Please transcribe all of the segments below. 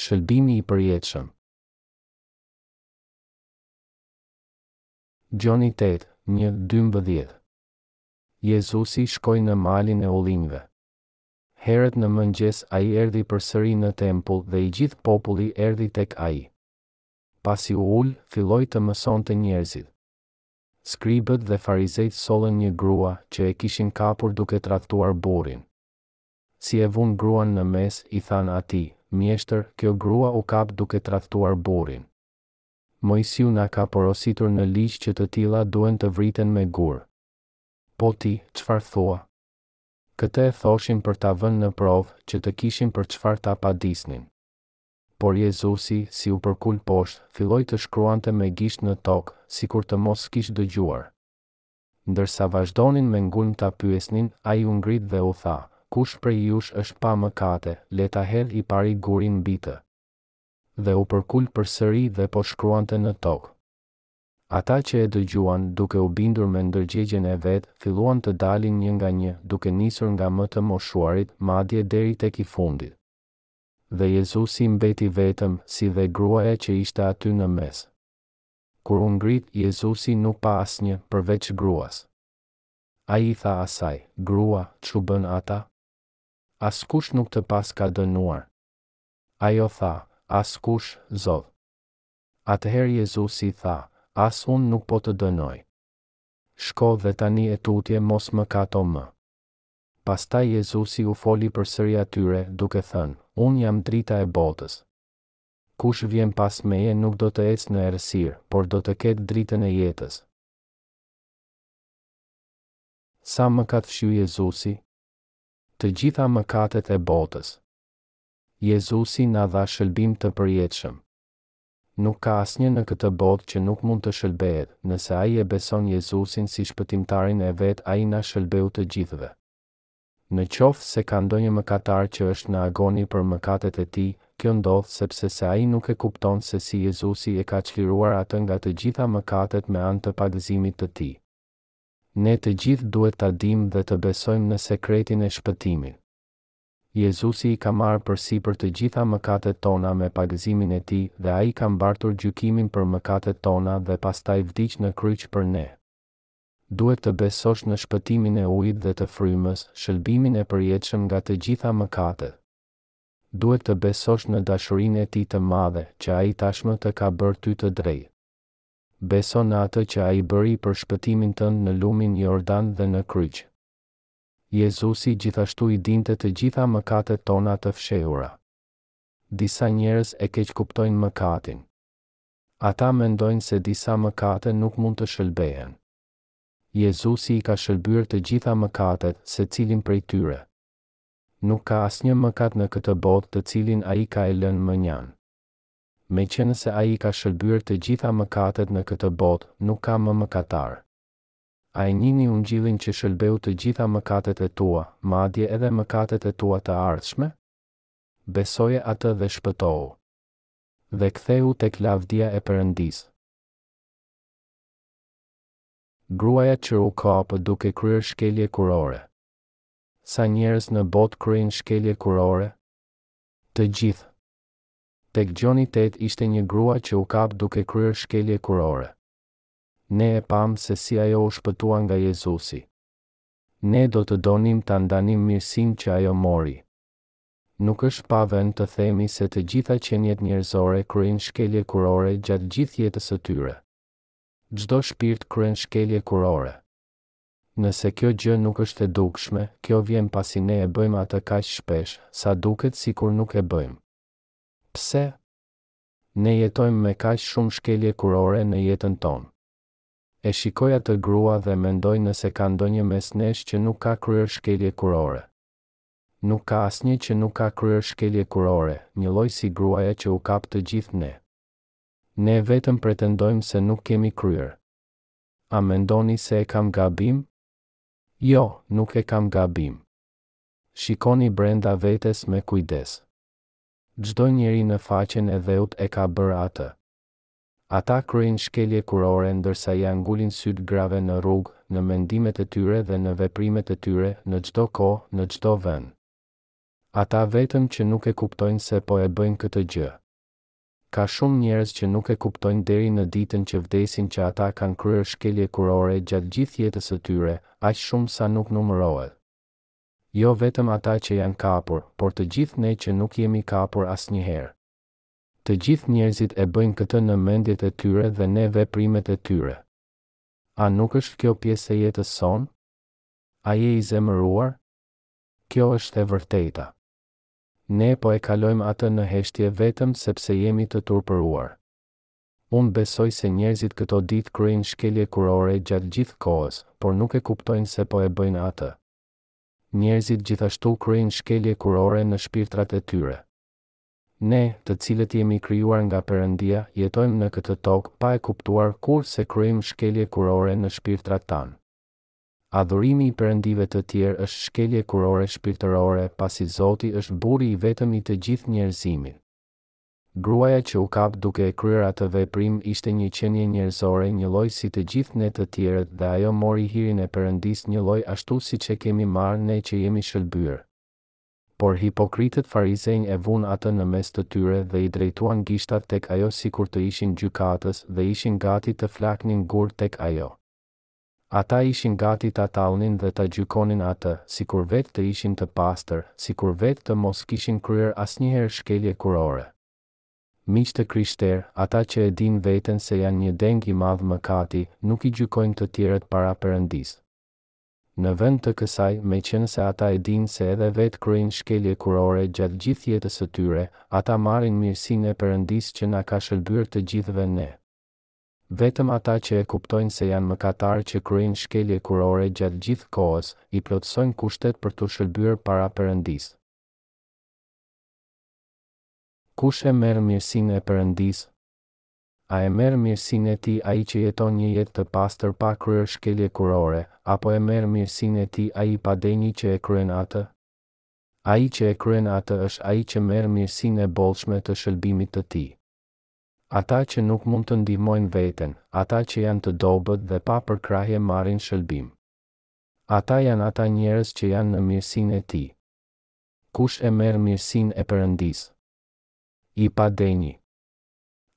Shëlbimi i përjetshëm. Gjoni tetë, një, dymbëdhjetë. Jezusi shkoi në Malin e Ullinjve. Herët në mëngjes ai erdhi përsëri në tempull dhe i gjithë populli erdhi tek ai. Pasi u ul, filloi të mësonte njerëzit. Skribët dhe farizejtë sollën një grua që e kishin kapur duke tradhtuar burrin. Si e vunë gruan në mes, i thanë atij, Mjeshtër, kjo grua u kap duke tradhtuar burrin. Moisiu na ka porositur në ligj që të tilla duhen të vriten me gurë. Po ti, çfarë thua? Këtë e thoshin për ta vënë në provë, që të kishin për çfarë ta padisnin. Por Jezusi, si u përkul poshtë, filloi të shkruante me gisht në tokë, sikur të mos kish dëgjuar. Ndërsa vazhdonin me ngulm ta pyesnin, ai u ngrit dhe u tha, Kush prej jush është pa mëkate, le ta hedhë i pari gurin mbi të. Dhe u përkul përsëri dhe po shkruante në tokë. Ata që e dëgjuan, duke u bindur me ndërgjegjen e vet, filluan të dalin një nga një, duke nisur nga më të moshuarit, madje deri tek i fundit. Dhe Jezusi mbeti vetëm, si dhe gruaja që ishte aty në mes. Kur u ngrit, Jezusi nuk pa asnjë, përveç gruas. Ai i tha asaj, Grua, ç'u bënë ata? Askush nuk të paska dënuar? Ajo tha, Askush, Zot. Atëherë Jezusi i tha, As unë nuk po të dënoj. Shko dhe tani e tutje mos mëkato më. Pastaj Jezusi u foli përsëri atyre, duke thënë, Unë jam drita e botës. Kush vjen pas meje nuk do të ecë në errësirë, por do të ketë dritën e jetës. Sa mëkat fshiu Jezusi? Të gjitha mëkatet e botës. Jezusi na dha shëlbim të përjetshëm. Nuk ka asnjë në këtë botë që nuk mund të shëlbehet, nëse ai e beson Jezusin si Shpëtimtarin e vet ai na shëlbeu të gjithëve. Në qoftë se ka ndonjë mëkatar që është në agoni për mëkatet e tij, kjo ndodh sepse se ai nuk e kupton se si Jezusi e ka çliruar atë nga të gjitha mëkatet me anë të pagëzimit të tij. Ne të gjithë duhet ta dimë dhe të besojmë në sekretin e shpëtimit. Jezusi i ka marrë përsipër të gjitha mëkatet tona me pagëzimin e tij dhe ai ka mbartur gjykimin për mëkatet tona dhe pastaj vdiq në kryq për ne. Duhet të besosh në shpëtimin e ujit dhe të frymës, shëlbimin e përjetshëm nga të gjitha mëkatet. Duhet të besosh në dashurinë e Tij të madhe, që Ai tashmë të ka bërë ty të drejtë. Beso në atë që Ai bëri për shpëtimin tënd në lumin Jordan dhe në kryq. Jezusi gjithashtu i dinte të gjitha mëkatet tona të fshehura. Disa njerëz e keqkuptojnë mëkatin. Ata mendojnë se disa mëkate nuk mund të shëlbehen. Jezusi i ka shëlbyer të gjitha mëkatet, secilin prej tyre. Nuk ka asnjë mëkat në këtë botë të cilin ai ka e lënë mënjanë. Meqenëse ai i ka shëlbyer të gjitha mëkatet në këtë botë, nuk ka më mëkatarë. A e njihni ungjillin që shëlbeu të gjitha mëkatet e tua, madje edhe mëkatet e tua të ardhshme? Besoje atë dhe shpëtohu. Dhe kthehu tek lavdia e Perëndisë. Gruaja që u kap duke kryer shkelje kurore. Sa njerëz në botë kryejnë shkelje kurore? Të gjithë. Tek Gjoni tetë ishte një grua që u kap duke kryer shkelje kurore. Ne e pamë se si ajo u shpëtua nga Jezusi. Ne do të donim ta ndanim mirësinë që ajo mori. Nuk është pa vend të themi se të gjitha qeniet njerëzore kryejnë shkelje kurore gjatë gjithë jetës së tyre. Çdo shpirt kryen shkelje kurore. Nëse kjo gjë nuk është e dukshme, kjo vjen pasi ne e bëjmë atë kaq shpesh, sa duket sikur nuk e bëjmë. Pse? Ne jetojmë me kaq shumë shkelje kurore në jetën tonë. E shikoj atë grua dhe mendoj nëse ka ndonjë mes nesh që nuk ka kryer shkelje kurore. Nuk ka asnjë që nuk ka kryer shkelje kurore, njëlloj si gruaja që u kap të gjithë ne. Ne vetëm pretendojmë se nuk kemi kryer. A mendoni se e kam gabim? Jo, nuk e kam gabim. Shikoni brenda vetes me kujdes. Çdo njeri në faqen e dheut e ka bërë atë. Ata kryejnë shkelje kurore ndërsa ia ngulin sytë grave në rrugë, në mendimet e tyre dhe në veprimet e tyre, në çdo kohë, në çdo vend. Ata vetëm që nuk e kuptojnë se po e bëjnë këtë gjë. Ka shumë njerëz që nuk e kuptojnë deri në ditën që vdesin që ata kanë kryer shkelje kurore gjatë gjithë jetës së tyre, aq shumë sa nuk numërohet. Jo vetëm ata që janë kapur, por të gjithë ne që nuk jemi kapur asnjëherë. Të gjithë njerëzit e bëjnë këtë në mendjet e tyre dhe në veprimet e tyre. A nuk është kjo pjesë e jetës sonë? A je i zemëruar? Kjo është e vërteta. Ne po e kalojmë atë në heshtje vetëm sepse jemi të turpëruar. Unë besoj se njerëzit këto ditë kryejnë shkelje kurore gjatë gjithë kohës, por nuk e kuptojnë se po e bëjnë atë. Njerëzit gjithashtu kryejnë shkelje kurore në shpirtrat e tyre. Ne, të cilët jemi krijuar nga Perëndia, jetojmë në këtë tokë pa e kuptuar kurrë se kryejmë shkelje kurore në shpirtrat tanë. Adhurimi i perëndive të tjerë është shkelje kurore shpirtërore, pasi Zoti është Burri i vetëm i të gjithë njerëzimit. Gruaja që u kap duke e kryer atë veprim ishte një qenie njerëzore njëlloj si të gjithë ne të tjerët dhe ajo mori hirin e Perëndisë njëlloj ashtu siç e kemi marrë ne që jemi shëlbyer. Por hipokritët farizenj e vunë atë në mes të tyre dhe i drejtuan gishtat tek ajo sikur të ishin gjykatës dhe ishin gati të flaknin gurë tek ajo. Ata ishin gati ta tallnin dhe ta gjykonin atë, sikur vetë të ishin të pastër, sikur vetë të mos kishin kryer asnjëherë shkelje kurore. Miq të krishterë, ata që e dinë veten se janë një deng i madh mëkati, nuk i gjykojnë të tjerët para Perëndisë. Në vend të kësaj, meqenëse ata e dinë se edhe vetë kryejnë shkelje kurore gjatë gjithë jetës së tyre, ata marrin mirësinë e Perëndisë që na ka shëlbyer të gjithëve ne. Vetëm ata që e kuptojnë se janë mëkatarë që kryejnë shkelje kurore gjatë gjithë kohës, i plotësojnë kushtet për t'u shëlbyer para Perëndisë. Kush e merr mirësinë e Perëndisë? A e merr mirësinë e tij ai që jeton një jetë të pastër pa kryer shkelje kurore, apo e merr mirësinë e tij ai i padenji që e kryen atë? Ai që e kryen atë është ai që merr mirësinë e bollshme të shëlbimit të tij. Ata që nuk mund të ndihmojnë veten, ata që janë të dobët dhe pa përkrahje marrin shëlbim. Ata janë ata njerëz që janë në mirësinë e tij. Kush e merr mirësinë e Perëndisë? I padenji.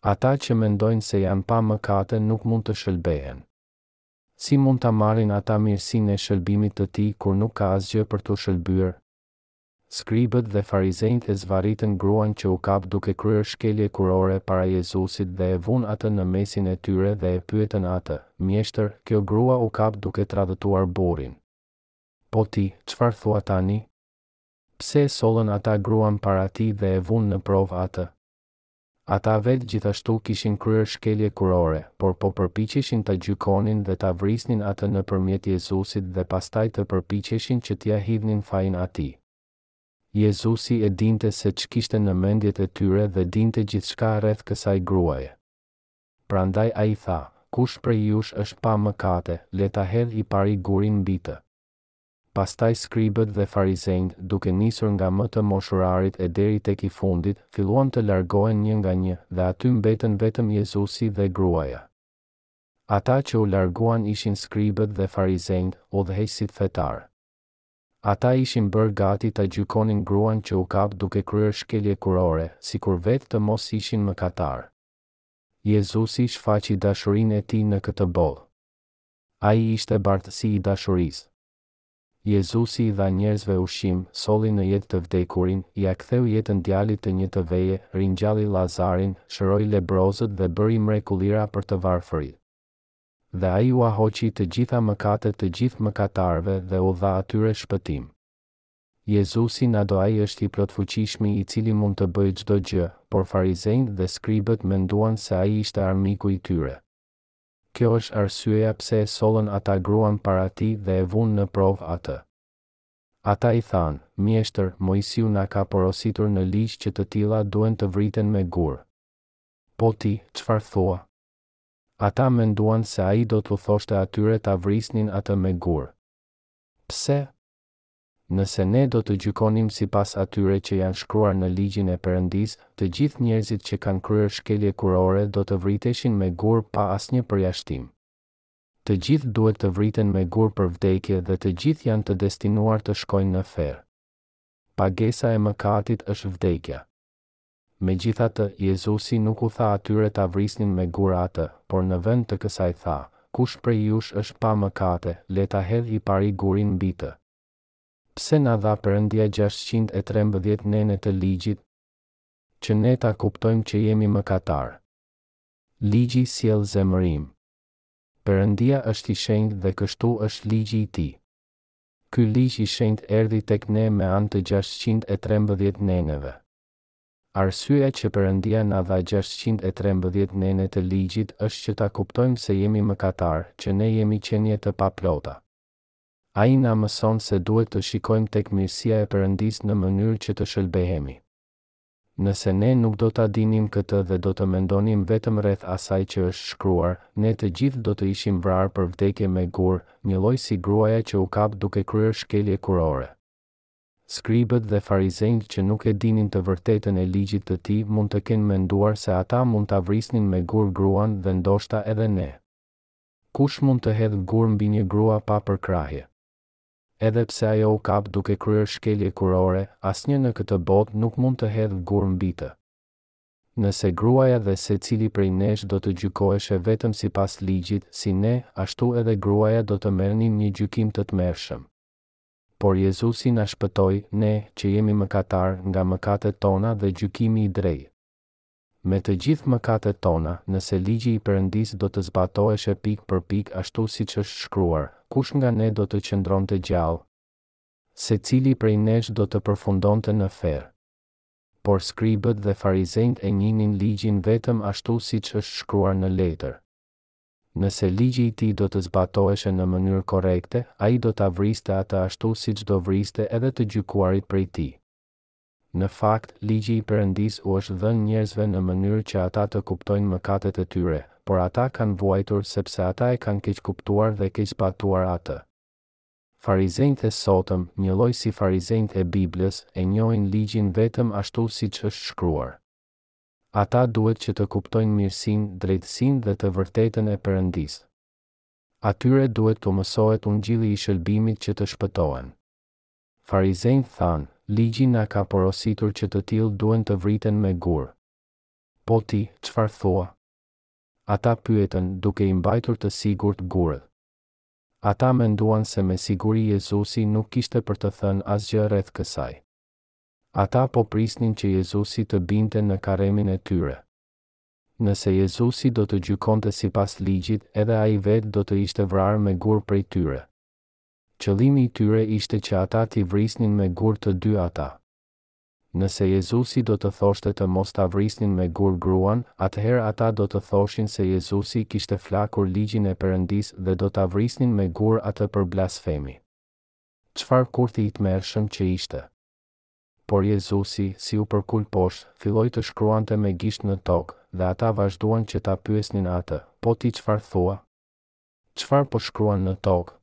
Ata që mendojnë se janë pa mëkate nuk mund të shëlbehen. Si mund ta marrin ata mirësinë e shëlbimit të tij kur nuk ka asgjë për t'u shëlbyer? Skribët dhe farizenjtë e zvarritën gruan që u kap duke kryer shkelje kurore para Jezusit dhe e vunë atë në mesin e tyre dhe e pyetën atë, Mjeshtër, kjo grua u kap duke tradhëtuar burrin. Po ti, çfarë thua tani? Pse e sollën ata gruan para tij dhe e vunë në provë atë? Ata vetë gjithashtu kishin kryer shkelje kurore, por po përpiqeshin ta gjykonin dhe ta vrisnin atë nëpërmjet Jezusit dhe pastaj të përpiqeshin që t'ia hidhnin fajin atij. Jezusi e dinte se ç'kishte në mendjet e tyre dhe dinte gjithçka rreth kësaj gruaje. Prandaj ai tha, Kush prej jush është pa mëkate, le ta hedhë i pari gurin mbi të. Pastaj skribët dhe farizenjtë, duke nisur nga më të moshurarit e deri tek i fundit, filluan të largohen një nga një, dhe aty mbetën vetëm Jezusi dhe gruaja. Ata që u larguan ishin skribët dhe farizenjtë, udhëheqësit fetarë. Ata ishin bërë gati ta gjykonin gruan që u kap duke kryer shkelje kurore, sikur vetë të mos ishin mëkatarë. Jezusi shfaqi dashurinë e tij në këtë botë. Ai ishte bartësi i dashurisë. Jezusi i dha njerëzve ushqim, solli në jetë të vdekurin, ia ktheu jetën djalit të një të veje, ringjalli Lazarin, shëroi lebrozët dhe bëri mrekullira për të varfërit. Dhe ai ua hoqi të gjitha mëkatet të gjithë mëkatarëve dhe u dha atyre shpëtim. Jezusi na do ai është i plotfuqishmi i cili mund të bëjë çdo gjë, por farizenjtë dhe skribët menduan se ai ishte armiku i tyre. Kjo është arsyeja pse e sollën ata gruan para tij dhe e vunë në provë atë. Ata i thanë, Mjeshtër, Moisiu na ka porositur në ligj që të tilla duhen të vriten me gurë. Po ti, çfarë thua? Ata menduan se ai do t'u thoshte atyre ta vrisnin atë me gurë. Pse? Nëse ne do të gjykonim sipas atyre që janë shkruar në ligjin e Perëndisë, të gjithë njerëzit që kanë kryer shkelje kurore do të vriteshin me gurë pa asnjë përjashtim. Të gjithë duhet të vriten me gurë për vdekje dhe të gjithë janë të destinuar të shkojnë në ferr. Pagesa e mëkatit është vdekja. Megjithatë, Jezusi nuk u tha atyre ta vrisnin me gurë atë, por në vend të kësaj tha, Kush prej jush është pa mëkate, le ta hedhë i pari gurin mbi të. Pse na dha Perëndia gjashtëqind e trembëdhjetë nene të Ligjit? Që ne ta kuptojmë që jemi mëkatarë. Ligji sjell zemërim. Perëndia është i shenjtë dhe kështu është ligji i tij. Ky ligj i shenjtë erdhi tek ne me anë të gjashtëqind e trembëdhjetë neneve. Arsyeja që Perëndia na dha gjashtëqind e trembëdhjetë nene të Ligjit është që ta kuptojmë se jemi mëkatarë, që ne jemi qenie të paplota. Ai na mëson se duhet të shikojmë tek mirësia e Perëndisë në mënyrë që të shëlbehemi. Nëse ne nuk do ta dinim këtë dhe do të mendonim vetëm rreth asaj që është shkruar, ne të gjithë do të ishim vrarë për vdekje me gurë, njëlloj si gruaja që u kap duke kryer shkelje kurore. Skribët dhe farizenjtë që nuk e dinin të vërtetën e ligjit të tij mund të kenë menduar se ata mund ta vrisnin me gurë gruan dhe ndoshta edhe ne. Kush mund të hedhë gurë mbi një grua pa përkrahje? Edhe pse ajo u kap duke kryer shkelje kurore, asnjë në këtë botë nuk mund të hedhë gurë mbi të. Nëse gruaja dhe secili prej nesh do të gjykoheshe vetëm sipas ligjit, si ne, ashtu edhe gruaja do të merrnin një gjykim të tmerrshëm. Por Jezusi na shpëtoi, ne, që jemi mëkatarë, nga mëkatet tona dhe gjykimi i drejtë. Me të gjithë mëkatet tona, nëse ligji i Perëndisë do të zbatoheshe pikë për pikë ashtu siç është shkruar, kush nga ne do të qëndronte gjallë? Secili prej nesh do të përfundonte në ferr. Por skribët dhe farizenjtë e njihnin ligjin vetëm ashtu siç është shkruar në letër. Nëse ligji i tij do të zbatoheshe në mënyrë korrekte, ai do ta vriste ata ashtu siç do vriste edhe të gjykuarit prej tij. Në fakt, ligji i Perëndisë u është dhënë njerëzve në mënyrë që ata të kuptojnë mëkatet e tyre, por ata kanë vuajtur sepse ata e kanë keqkuptuar dhe keqzbatuar atë. Farizenjtë e sotëm, njëlloj si farizenjtë e Biblës, e njohin ligjin vetëm ashtu siç është shkruar. Ata duhet që të kuptojnë mirësinë, drejtësinë dhe të vërtetën e Perëndisë. Atyre duhet t'u mësohet ungjilli i shëlbimit që të shpëtohen. Farizenjtë thanë, Ligji na ka porositur që të tillë duhen të vriten me gurë. Po ti, çfarë thua? Ata pyetën, duke i mbajtur të sigurt gurët. Ata menduan se me siguri Jezusi nuk kishte për të thënë asgjë rreth kësaj. Ata po prisnin që Jezusi të binte në karremin e tyre. Nëse Jezusi do të gjykonte sipas ligjit, edhe ai vetë do të ishte vrarë me gurë prej tyre. Qëllimi i tyre ishte që ata t'i vrisnin me gurë të dy ata. Nëse Jezusi do të thoshte të mos ta vrisnin me gurë gruan, atëherë ata do të thoshin se Jezusi kishte flakur ligjin e Perëndisë dhe do ta vrisnin me gurë atë për blasfemi. Çfarë kurthi i tmerrshëm që ishte! Por Jezusi, si u përkul poshtë, filloi të shkruante me gisht në tokë, dhe ata vazhduan që ta pyesnin Atë, Po ti çfarë thua? Çfarë po shkruan në tokë?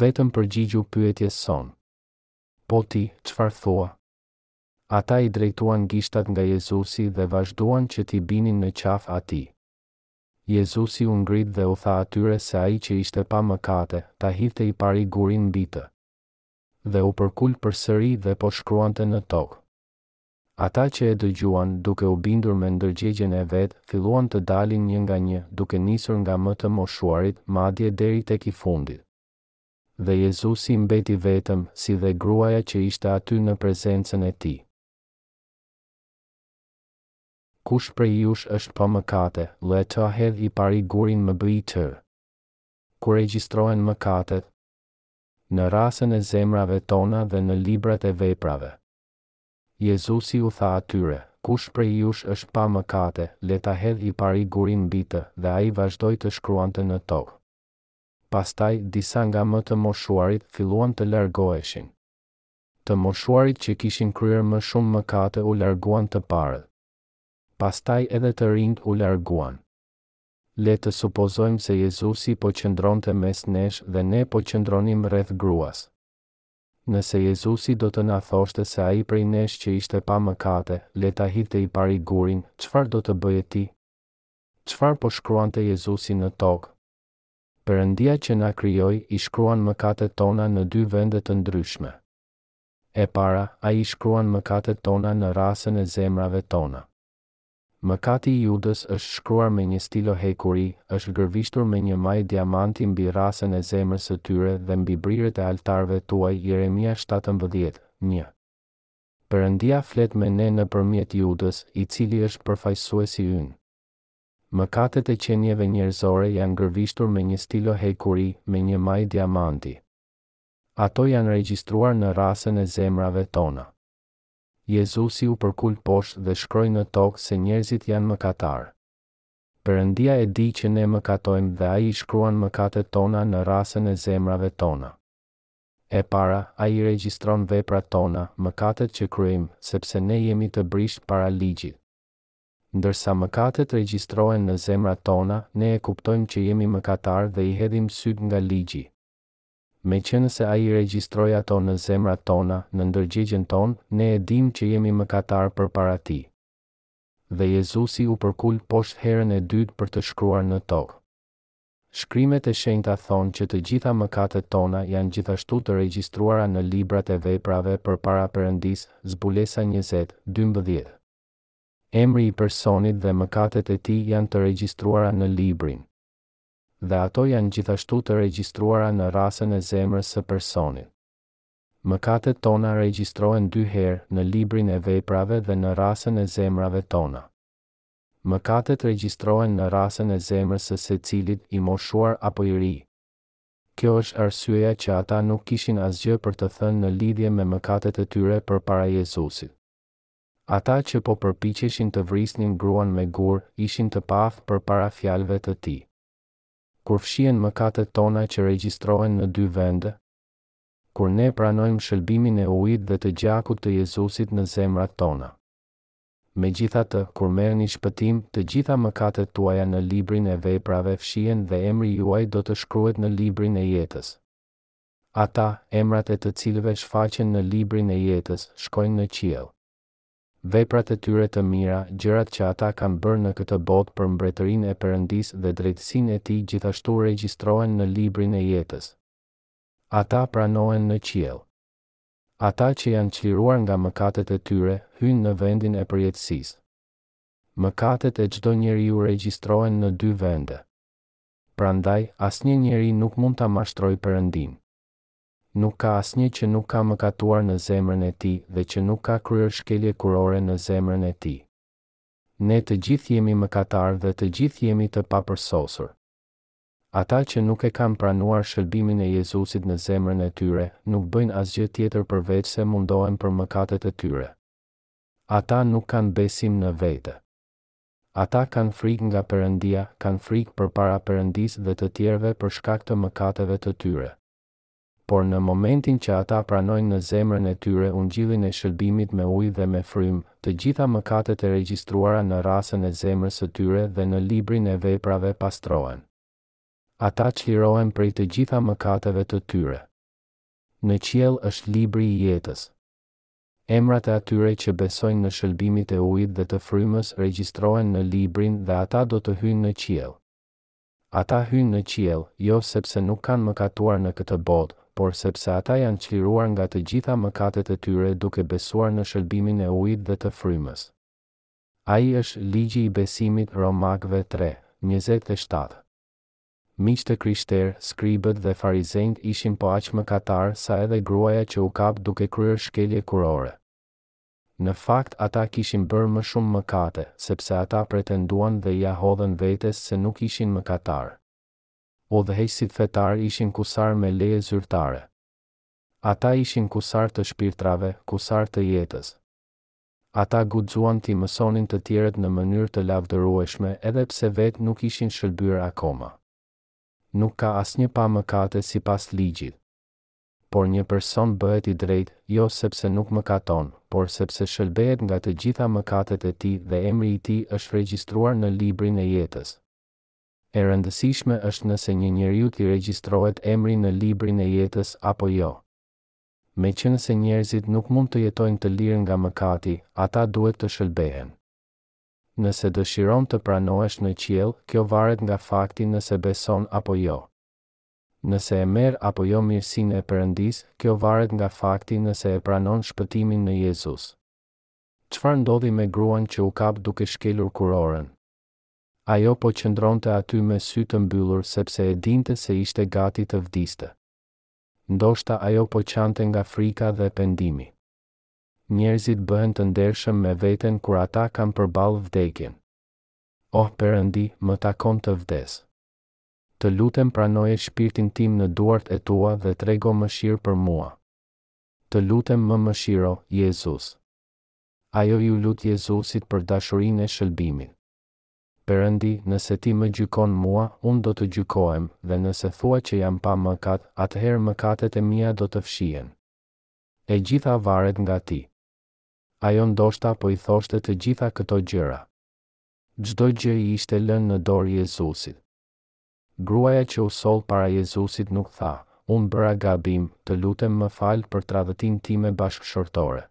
Vetëm përgjigju pyetjes sonë. Po ti, çfarë thua? Ata i drejtuan gishtat nga Jezusi dhe vazhduan që t'i binin në qafë Atij. Jezusi u ngrit dhe u tha atyre se ai që ishte pa mëkate, ta hidhte i pari gurin mbi të. Dhe u përkul përsëri dhe po shkruante në tokë. Ata që e dëgjuan, duke u bindur me ndërgjegjen e vet, filluan të dalin një nga një, duke nisur nga më të moshuarit, madje deri tek i fundit. Dhe Jezusi mbeti vetëm, si dhe gruaja që ishte aty në prezencën e tij. Kush prej jush është pa mëkate, le ta hedhë i pari gurin mbi të. Ku regjistrohen mëkatet? Në rrasën e zemrave tona dhe në librat e veprave. Jezusi u tha atyre, Kush prej jush është pa mëkate, le ta hedhë i pari gurin mbi të, dhe ai vazhdoi të shkruante në tokë. Pastaj, disa nga më të moshuarit filluan të largoheshin. Të moshuarit që kishin kryer më shumë mëkate u larguan të parët. Pastaj edhe të rinjtë u larguan. Le të supozojmë se Jezusi po qëndronte mes nesh dhe ne po qëndronim rreth gruas. Nëse Jezusi do të na thoshte se ai prej nesh që ishte pa mëkate, le ta hidhte i pari gurin, çfarë do të bëje ti? Çfarë po shkruante Jezusi në tokë? Perëndia që na krijoi i shkruan mëkatet tona në dy vende të ndryshme. E para, Ai i shkruan mëkatet tona në rrasën e zemrave tona. Mëkati i Judës është shkruar me një stilo hekuri, është gërvishtur me një majë diamanti mbi rrasën e zemrës së tyre dhe mbi brirët e altarëve tuaj Jeremia shtatëmbëdhjetë, një. Perëndia flet me ne nëpërmjet Judës, i cili është përfaqësuesi ynë. Mëkatet e qenieve njerëzore janë gërvishtur me një stilo hekuri, me një majë diamanti. Ato janë regjistruar në rrasën e zemrave tona. Jezusi u përkul poshtë dhe shkroi në tokë se njerëzit janë mëkatarë. Perëndia e di që ne mëkatojmë dhe ai i shkruan mëkatet tona në rrasën e zemrave tona. E para, ai i regjistron veprat tona, mëkatet që kryejmë, sepse ne jemi të brishtë para ligjit. Ndërsa mëkatet regjistrohen në zemrat tona, ne e kuptojmë që jemi mëkatarë dhe i hedhim sytë nga ligji. Meqenëse Ai i regjistroi ato në zemrat tona, në ndërgjegjen tonë, ne e dimë që jemi mëkatarë përpara Tij. Dhe Jezusi u përkul poshtë herën e dytë për të shkruar në tokë. Shkrimet e Shenjta thonë që të gjitha mëkatet tona janë gjithashtu të regjistruara në librat e veprave përpara Perëndisë, Zbulesa njëzet, dymbëdhjetë. Emri i personit dhe mëkatet e tij janë të regjistruara në librin. Dhe ato janë gjithashtu të regjistruara në rrasën e zemrës së personit. Mëkatet tona regjistrohen dy herë, në librin e veprave dhe në rrasën e zemrave tona. Mëkatet regjistrohen në rrasën e zemrës së secilit, i moshuar apo i ri. Kjo është arsyeja që ata nuk kishin asgjë për të thënë në lidhje me mëkatet e tyre përpara Jezusit. Ata që po përpiqeshin të vrisnin gruan me gur, ishin të paaftë përpara fjalëve të tij. Kur fshihen mëkatet tona që regjistrohen në dy vende? Kur ne pranojmë shëlbimin e ujit dhe të gjakut të Jezusit në zemrat tona? Megjithatë, kur merrni shpëtim, të gjitha mëkatet tuaja në librin e veprave fshihen dhe emri juaj do të shkruhet në librin e jetës. Ata, emrat e të cilëve shfaqen në librin e jetës, shkojnë në qiell. Veprat e tyre të mira, gjërat që ata kanë bërë në këtë botë për mbretërinë e Perëndisë dhe drejtësinë e Tij gjithashtu regjistrohen në librin e jetës. Ata pranohen në qiell. Ata që janë çliruar nga mëkatet e tyre, hyjnë në vendin e përjetësisë. Mëkatet e çdo njeriu regjistrohen në dy vende. Prandaj, asnjë njeri nuk mund ta mashtrojë Perëndinë. Nuk ka asnjë që nuk ka mëkatuar në zemrën e tij dhe që nuk ka kryer shkelje kurore në zemrën e tij. Ne të gjithë jemi mëkatarë dhe të gjithë jemi të papërsosur. Ata që nuk e kanë pranuar shëlbimin e Jezusit në zemrën e tyre, nuk bëjnë asgjë tjetër përveçse mundohen për mëkatet e tyre. Ata nuk kanë besim në vete. Ata kanë frikë nga Perëndia, kanë frikë përpara Perëndisë dhe të tjerëve për shkak të mëkateve të tyre. Por në momentin që ata pranojnë në zemrën e tyre ungjillin e shëlbimit me ujë dhe me frymë, të gjitha mëkatet e regjistruara në rrasën e zemrës së tyre dhe në librin e veprave pastrohen. Ata çlirohen prej të gjitha mëkateve të tyre. Në qiell është libri i jetës. Emrat e atyre që besojnë në shëlbimin e ujit dhe të frymës regjistrohen në librin dhe ata do të hyjnë në qiell. Ata hyjnë në qiell, jo sepse nuk kanë mëkatuar në këtë botë, por sepse ata janë çliruar nga të gjitha mëkatet e tyre duke besuar në shëlbimin e ujit dhe të frymës. Ai është ligji i besimit Romakëve tre, njëzet e shtatë. Miq të krishterë, skribët dhe farizenjtë ishin po aq mëkatarë sa edhe gruaja që u kap duke kryer shkelje kurore. Në fakt, ata kishin bërë më shumë mëkate, sepse ata pretenduan dhe ia hodhën vetes se nuk ishin mëkatarë. Udhëheqësit fetarë ishin kusarë me leje zyrtare. Ata ishin kusarë të shpirtrave, kusarë të jetës. Ata guxuan t'i mësonin të tjerët në mënyrë të lavdërueshme edhe pse vetë nuk ishin shëlbyer akoma. Nuk ka asnjë pa mëkate sipas Ligjit. Por një person bëhet i drejtë, jo sepse nuk mëkaton, por sepse shëlbehet nga të gjitha mëkatet e tij dhe emri i tij është regjistruar në librin e jetës. E rëndësishme është nëse një njeriu t'i regjistrohet emri në librin e jetës apo jo. Meqënëse njerëzit nuk mund të jetojnë të lirë nga mëkati, ata duhet të shëlbehen. Nëse dëshiron të pranohesh në qiell, kjo varet nga fakti nëse beson apo jo. Nëse e merr apo jo mirësinë e Perëndisë, kjo varet nga fakti nëse e pranon shpëtimin në Jezus. Çfarë ndodhi me gruan që u kap duke shkelur kurorën? Ajo po qëndronte aty me sy të mbyllur sepse e dinte se ishte gati të vdiste. Ndoshta ajo po qante nga frika dhe pendimi. Njerëzit bëhen të ndershëm me veten kur ata kanë përballë vdekjen. Oh Perëndi, më takon të vdes. Të lutem pranoje shpirtin tim në duart e tua dhe trego mëshirë për mua. Të lutem më mëshiro, Jezus. Ajo iu lut Jezusit për dashurinë e shëlbimit. Perëndi, nëse Ti më gjykon mua, unë do të gjykohem, dhe nëse thua që jam pa mëkat, atëherë mëkatet e mia do të fshihen. E gjitha varet nga Ti. Ajo ndoshta po i thoshte të gjitha këto gjëra. Çdo gjë i ishte lënë në dorë Jezusit. Gruaja që u soll para Jezusit nuk tha, Unë bëra gabim, të lutem më fal për tradhëtinë time bashkëshortore.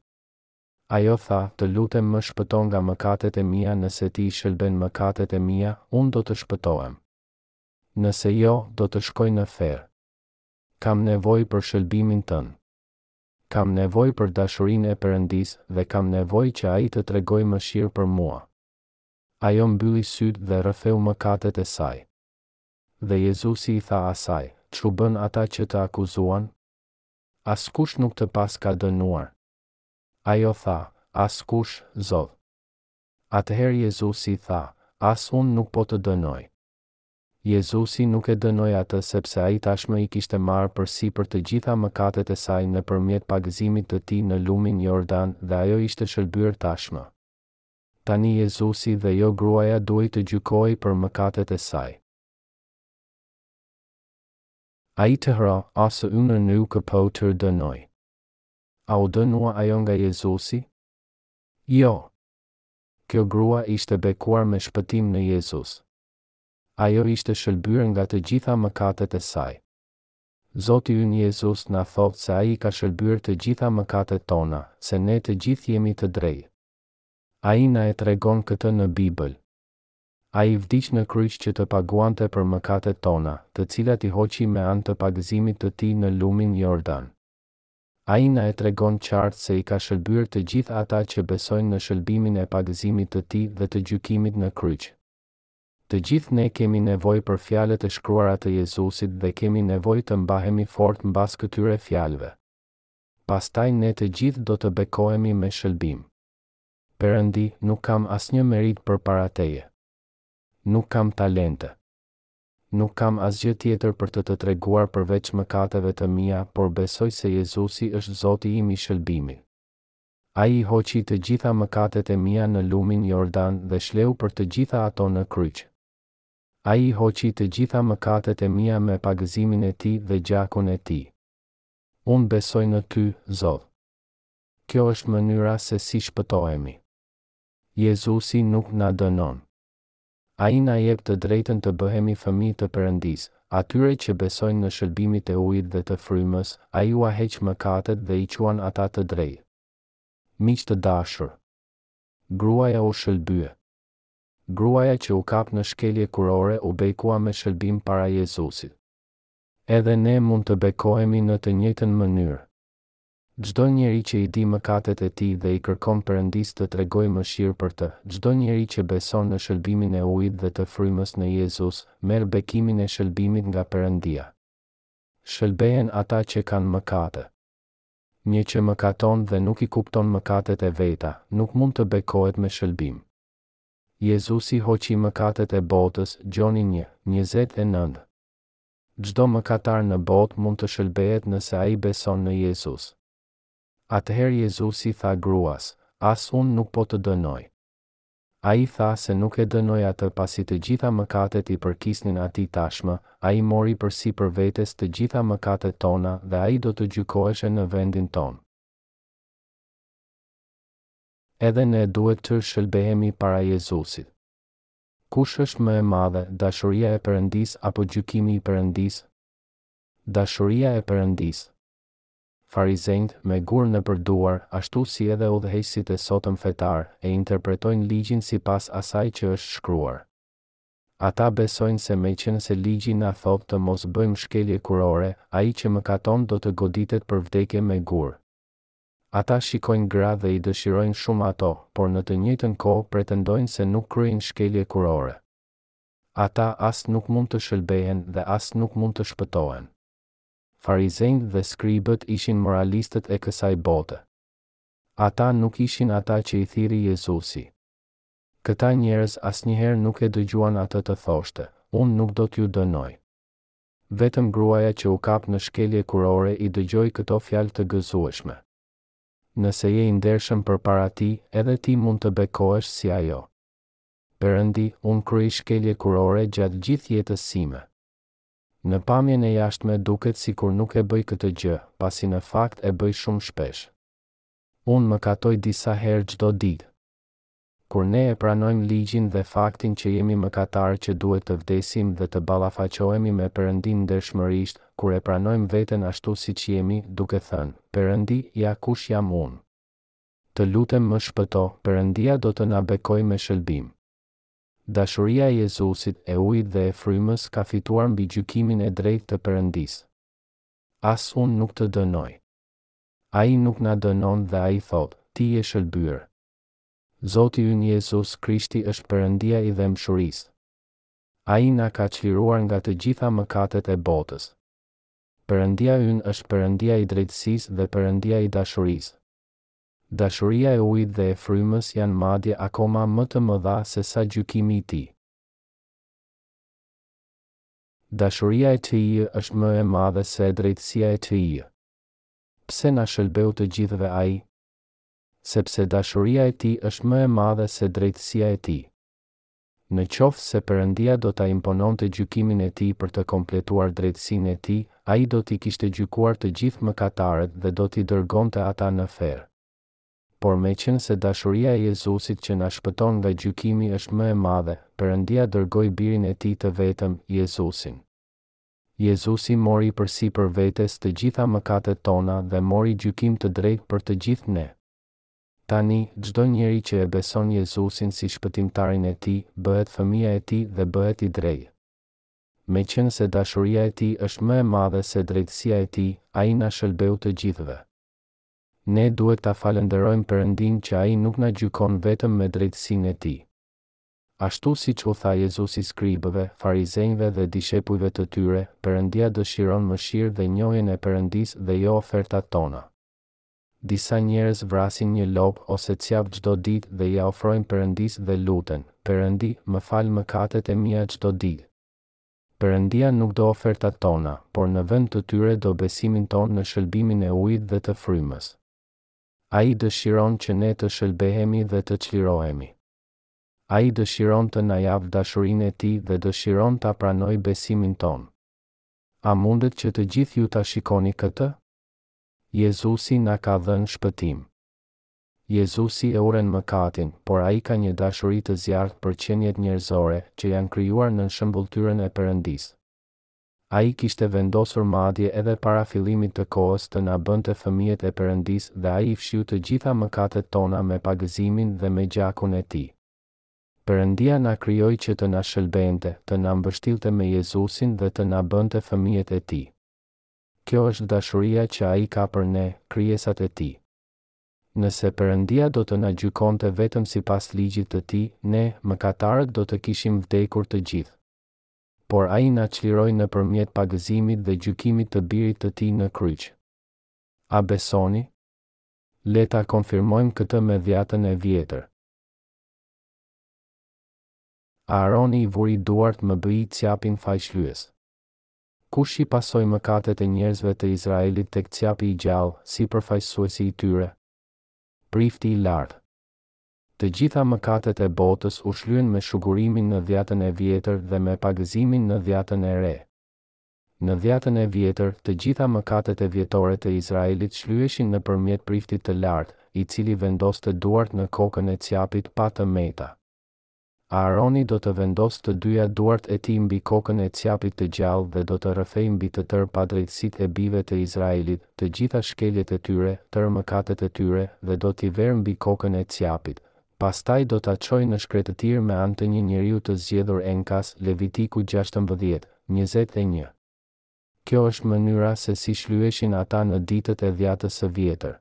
Ajo tha, Të lutem më shpëto nga mëkatet e mia nëse ti i shëlben mëkatet e mia, unë do të shpëtohem. Nëse jo, do të shkoj në ferr. Kam nevojë për shëlbimin tënd. Kam nevojë për dashurinë e Perëndisë dhe kam nevojë që Ai të tregojë mëshirë për mua. Ajo mbylli sytë dhe rrëfeu mëkatet e saj. Dhe Jezusi i tha asaj, Ç'u bënë ata që të akuzuan? Askush nuk të paska dënuar. Ajo tha, Askush, Zot. Atëherë Jezusi tha, As Unë nuk po të dënoj. Jezusi nuk e dënoi atë sepse ai tashmë i kishte marrë përsipër të gjitha mëkatet e saj nëpërmjet pagëzimit të tij në lumin Jordan dhe ajo ishte shëlbyer tashmë. Tani Jezusi dhe jo gruaja duhej të gjykohej për mëkatet e saj. Ai tha, as unë nuk po të dënoj. A u dënua ajo nga Jezusi? Jo. Kjo grua ishte bekuar me shpëtim në Jezus. Ajo ishte shëlbyer nga të gjitha mëkatet e saj. Zoti ynë Jezus na thotë se Ai i ka shëlbyer të gjitha mëkatet tona, se ne të gjithë jemi të drejtë. Ai na e tregon këtë në Bibël. Ai vdiq në kryq që të paguante për mëkatet tona, të cilat i hoqi me anë të pagëzimit të Tij në lumin Jordan. Ai na e tregon qartë se i ka shëlbyer të gjithë ata që besojnë në shëlbimin e pagëzimit të tij dhe të gjykimit në kryq. Të gjithë ne kemi nevojë për fjalët e shkruara të Jezusit dhe kemi nevojë të mbahemi fort mbas këtyre fjalëve. Pastaj ne të gjithë do të bekohemi me shëlbim. Perëndi, nuk kam asnjë meritë përpara Teje. Nuk kam talente. Nuk kam asgjë tjetër për të të treguar përveç mëkateve të mia, por besoj se Jezusi është Zoti im i shëlbimit. Ai i hoqi të gjitha mëkatet e mia në lumin Jordan dhe shleu për të gjitha ato në kryq. Ai i hoqi të gjitha mëkatet e mia me pagëzimin e tij dhe gjakun e tij. Unë besoj në ty, Zot. Kjo është mënyra se si shpëtohemi. Jezusi nuk na dënon. Ai na jep të drejtën të bëhemi fëmijë të Perëndisë. Atyre që besojnë në shëlbimit e ujit dhe të frymës, Ai ua heq mëkatet dhe i quan ata të drejtë. Miq të dashur! Gruaja u shëlbye. Gruaja që u kap në shkelje kurore u bekua me shëlbim para Jezusit. Edhe ne mund të bekohemi në të njëjtën mënyrë. Çdo njeri që i di mëkatet e tij dhe i kërkon Perëndisë të tregojë mëshirë për të, çdo njeri që beson në shëlbimin e ujit dhe të frymës në Jezus, merr bekimin e shëlbimit nga Perëndia. Shëlbehen ata që kanë mëkate. Një që mëkaton dhe nuk i kupton mëkatet e veta, nuk mund të bekohet me shëlbim. Jezusi hoqi mëkatet e botës, Gjoni një, njëzet e nëntë. Çdo mëkatar në botë mund të shëlbehet nëse ai beson në Jezus. Atëherë Jezusi i tha gruas, As unë nuk po të dënoj. Ai tha se nuk e dënoi atë pasi të gjitha mëkatet i përkisnin atij tashmë, ai mori përsipër vetes të gjitha mëkatet tona dhe ai do të gjykoheshe në vendin tonë. Edhe ne duhet të shëlbehemi para Jezusit. Kush është më e madhe, dashuria e Perëndisë apo gjykimi i Perëndisë? Dashuria e Perëndisë. Farizenjtë, me gurë nëpër duar, ashtu si edhe udhëheqësit e sotëm fetarë, e interpretojnë Ligjin sipas asaj që është shkruar. Ata besojnë se meqenëse Ligji na thotë të mos bëjmë shkelje kurore, ai që mëkaton do të goditet për vdekje me gurë. Ata shikojnë gra dhe i dëshirojnë shumë ato, por në të njëjtën kohë pretendojnë se nuk kryejnë shkelje kurore. Ata as nuk mund të shëlbehen dhe as nuk mund të shpëtohen. Farizenjtë dhe skribët ishin moralistët e kësaj bote. Ata nuk ishin ata që i thirri Jezusi. Këta njerëz asnjëherë nuk e dëgjuan atë të thoshte, Unë nuk do t'ju dënoj. Vetëm gruaja që u kap në shkelje kurore i dëgjoi këto fjalë të gëzueshme. Nëse je i ndershëm përpara tij, edhe ti mund të bekohesh si ajo. Perëndi, unë kryej shkelje kurore gjatë gjithë jetës sime. Në pamjen e jashtme duket sikur nuk e bëj këtë gjë, pasi në fakt e bëj shumë shpesh. Unë mëkatoj disa herë çdo ditë. Kur ne e pranojmë ligjin dhe faktin që jemi mëkatarë që duhet të vdesim dhe të ballafaqohemi me Perëndinë ndershmërisht, kur e pranojmë veten ashtu siç jemi, duke thënë, Perëndi, ja kush jam unë. Të lutem më shpëto, Perëndia do të na bekojë me shëlbim. Dashuria e Jezusit, e Ujit dhe e Frymës ka fituar mbi gjykimin e drejtë të Perëndisë. As unë nuk të dënoj. Ai nuk na dënon dhe Ai thotë, Ti je shëlbyer. Zoti ynë Jezus Krishti është Perëndia i dhembshurisë. Ai na ka çliruar nga të gjitha mëkatet e botës. Perëndia ynë është Perëndia i drejtësisë dhe Perëndia i dashurisë. Dashuria e ujit dhe e frymës janë madje akoma më të mëdha sesa gjykimi i tij. Dashuria e tij është më e madhe se drejtësia e tij. Pse na shëlbeu të gjithëve ai? sepse dashuria e tij është më e madhe se drejtësia e tij. Në qoftë se Perëndia do ta impononte gjykimin e tij për të kompletuar drejtësinë e tij, ai do t'i kishte gjykuar të gjithë mëkatarët dhe do t'i dërgonte ata në ferr. Por meqenëse dashuria e Jezusit që na shpëton nga gjykimi është më e madhe, Perëndia dërgoi Birin e tij të vetëm, Jezusin. Jezusi mori përsipër vetes të gjitha mëkatet tona dhe mori gjykim të drejtë për të gjithë ne. Tani, çdo njeri që e beson Jezusin si Shpëtimtarin e tij, bëhet fëmija e tij dhe bëhet i drejtë. Meqenëse dashuria e tij është më e madhe se drejtësia e tij, ai na shëlbeu të gjithëve. Ne duhet ta falënderojmë Perëndinë që ai nuk na gjykon vetëm me drejtësinë e tij. Ashtu siç u tha Jezusi skribëve, farizejve dhe dishepujve të tyre, Perëndia dëshiron mëshirë dhe njohjen e Perëndisë dhe jo ofertat tona. Disa njerëz vrasin një lopë ose cjap çdo ditë dhe ia ofrojnë Perëndisë dhe luten, Perëndi, më fal mëkatet e mia çdo ditë. Perëndia nuk do ofertat tona, por në vend të tyre do besimin tonë në shëlbimin e ujit dhe të frymës. Ai dëshiron që ne të shëlbehemi dhe të çlirohemi. Ai dëshiron të na japë dashurinë e tij dhe dëshiron ta pranojë besimin tonë. A mundet që të gjithë ju ta shikoni këtë? Jezusi na ka dhënë shpëtim. Jezusi e urren mëkatin, por ai ka një dashuri të zjarrtë për qeniet njerëzore, që janë krijuar nën shëmbulltyrën e Perëndisë. Ai kishte vendosur madje edhe para fillimit të kohës të na bënte fëmijët e Perëndisë dhe ai i fshiu të gjitha mëkatet tona me pagëzimin dhe me gjakun e tij. Perëndia na krijoi që të na shëlbente, të na mbështillte me Jezusin dhe të na bënte fëmijët e tij. Kjo është dashuria që ai ka për ne, krijesat e tij. Nëse Perëndia do të na gjykonte vetëm sipas ligjit të tij, ne, mëkatarët do të kishim vdekur të gjithë. por Ai na çliroi nëpërmjet pagëzimit dhe gjykimit të Birit të Tij në kryq. A besoni? Le ta konfirmojmë këtë me Dhjatën e Vjetër. Aaroni i vuri duart mbi cjapin fajshlyes. Kush i pasoi mëkatet e njerëzve të Izraelit tek cjapi i gjallë, si përfaqësuesi i tyre? Prifti i Lartë. Të gjitha mëkatet e botës u shlyen me shugurimin në Dhjatën e Vjetër dhe me pagëzimin në Dhjatën e Re. Në Dhjatën e Vjetër, të gjitha mëkatet e vjetore të Izraelit shlyheshin nëpërmjet Priftit të Lartë, i cili vendoste duart në kokën e cjapit pa të meta. Aaroni do të vendosë të dyja duart e tij mbi kokën e cjapit të gjallë dhe do të rrëfejë mbi të tërë padrejtësitë e bijve të Izraelit, të gjitha shkeljet e tyre, tërë mëkatet e tyre, dhe do t'i verë mbi kokën e cjapit. Pastaj do ta çojë në shkretëtirë me anë të një njeriu të zgjedhur enkas, Levitiku gjashtëmbëdhjetë, njëzet e një. Kjo është mënyra se si shlyheshin ata në ditët e Dhjatës së Vjetër.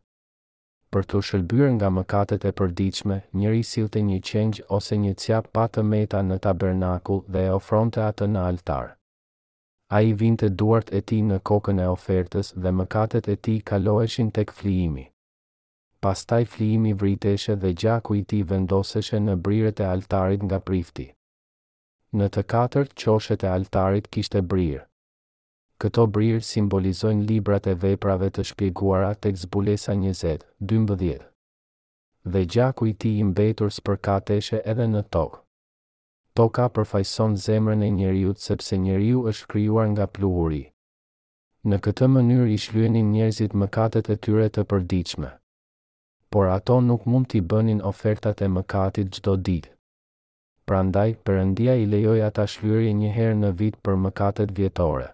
Për t'u shëlbyer nga mëkatet e përditshme, njëri sillte një qengj ose një cjap pa të meta në tabernakull dhe e ofronte atë në altar. Ai i vinte duart e tij në kokën e ofertës dhe mëkatet e tij kaloheshin tek flijimi. Pastaj flijimi vriteshe dhe gjaku i tij vendoseshe në brirët e altarit nga prifti. Në të katërt qoshet e altarit kishte brirë. Këto brirë simbolizojnë librat e veprave të shpjeguara tek Zbulesa njëzet, dymbëdhjetë. Dhe gjaku i tij i mbetur spërkateshe edhe në tokë. Toka përfaqëson zemrën e njeriut sepse njeriu është krijuar nga pluhuri. Në këtë mënyrë i shlyenin njerëzit mëkatet e tyre të përditshme. Por ato nuk mund t'i bënin ofertat e mëkatit çdo ditë. Prandaj, Perëndia i lejoi ata shlyerje një herë në vit për mëkatet vjetore.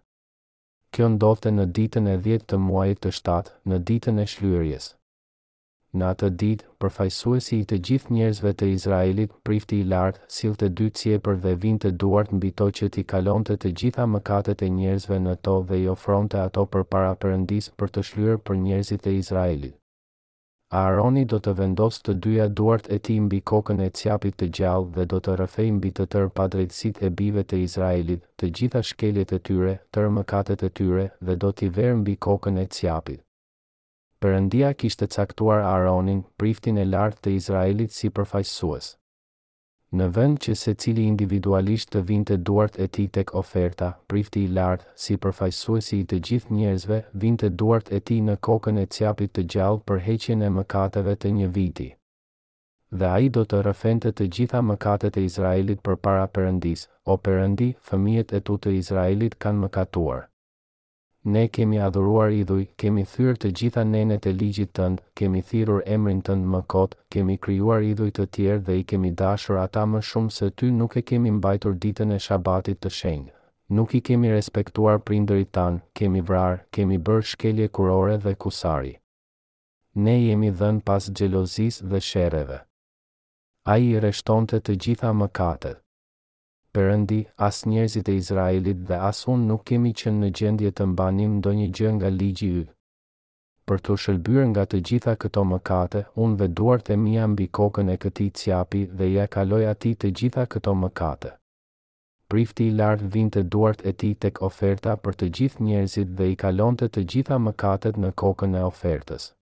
Kjo ndodhte në ditën e dhjetë të muajit të shtatë, në ditën e shlyerjes. Në atë ditë, përfaqësuesi i të gjithë njerëzve të Izraelit, Prifti i Lartë, sillte dy cjepër dhe vinte duart mbi to që t'i kalonte të gjitha mëkatet e njerëzve në to dhe i ofronte ato përpara Perëndisë për të shlyer për njerëzit e Izraelit. Aaroni do të vendosë të dyja duart e tij mbi kokën e cjapit të gjallë dhe do të rrëfejë mbi të tërë padrejtësitë e bijve të Izraelit, të gjitha shkeljet e tyre, tërë mëkatet e tyre, dhe do t'i verë mbi kokën e cjapit. Perëndia kishte caktuar Aaronin, priftin e lartë të Izraelit si përfaqësues. Në vend që secili individualisht të vinte duart e tij tek oferta, prifti i lartë, si përfaqësuesi i të gjithë njerëzve, vinte duart e tij në kokën e cjapit të gjallë për heqjen e mëkateve të një viti. Dhe ai do të rrëfente të gjitha mëkatet e Izraelit përpara Perëndisë, O Perëndi, fëmijët e tu të Izraelit kanë mëkatuar. Ne kemi adhuruar idhuj, kemi thyer të gjitha nenet e ligjit tënd, kemi thirrur emrin tënd më kot, kemi krijuar idhuj të tjerë dhe i kemi dashur ata më shumë se ty nuk e kemi mbajtur ditën e Shabatit të shenjtë, nuk i kemi respektuar prindërit tanë, kemi vrarë, kemi bërë shkelje kurore dhe kusari. Ne jemi dhënë pas xhelozisë dhe sherreve. Ai i rreshtonte të gjitha mëkatet. Perëndi, as njerëzit e Izraelit dhe as unë nuk kemi qenë në gjendje të mbanim ndonjë gjë nga ligji yt. Për t'u shëlbyer nga të gjitha këto mëkate, unë ve duart e mia mbi kokën e këtij cjapi dhe ia kaloj atij të gjitha këto mëkate. Prifti i lartë vinte duart e tij tek oferta për të gjithë njerëzit dhe i kalonte të gjitha mëkatet në kokën e ofertës.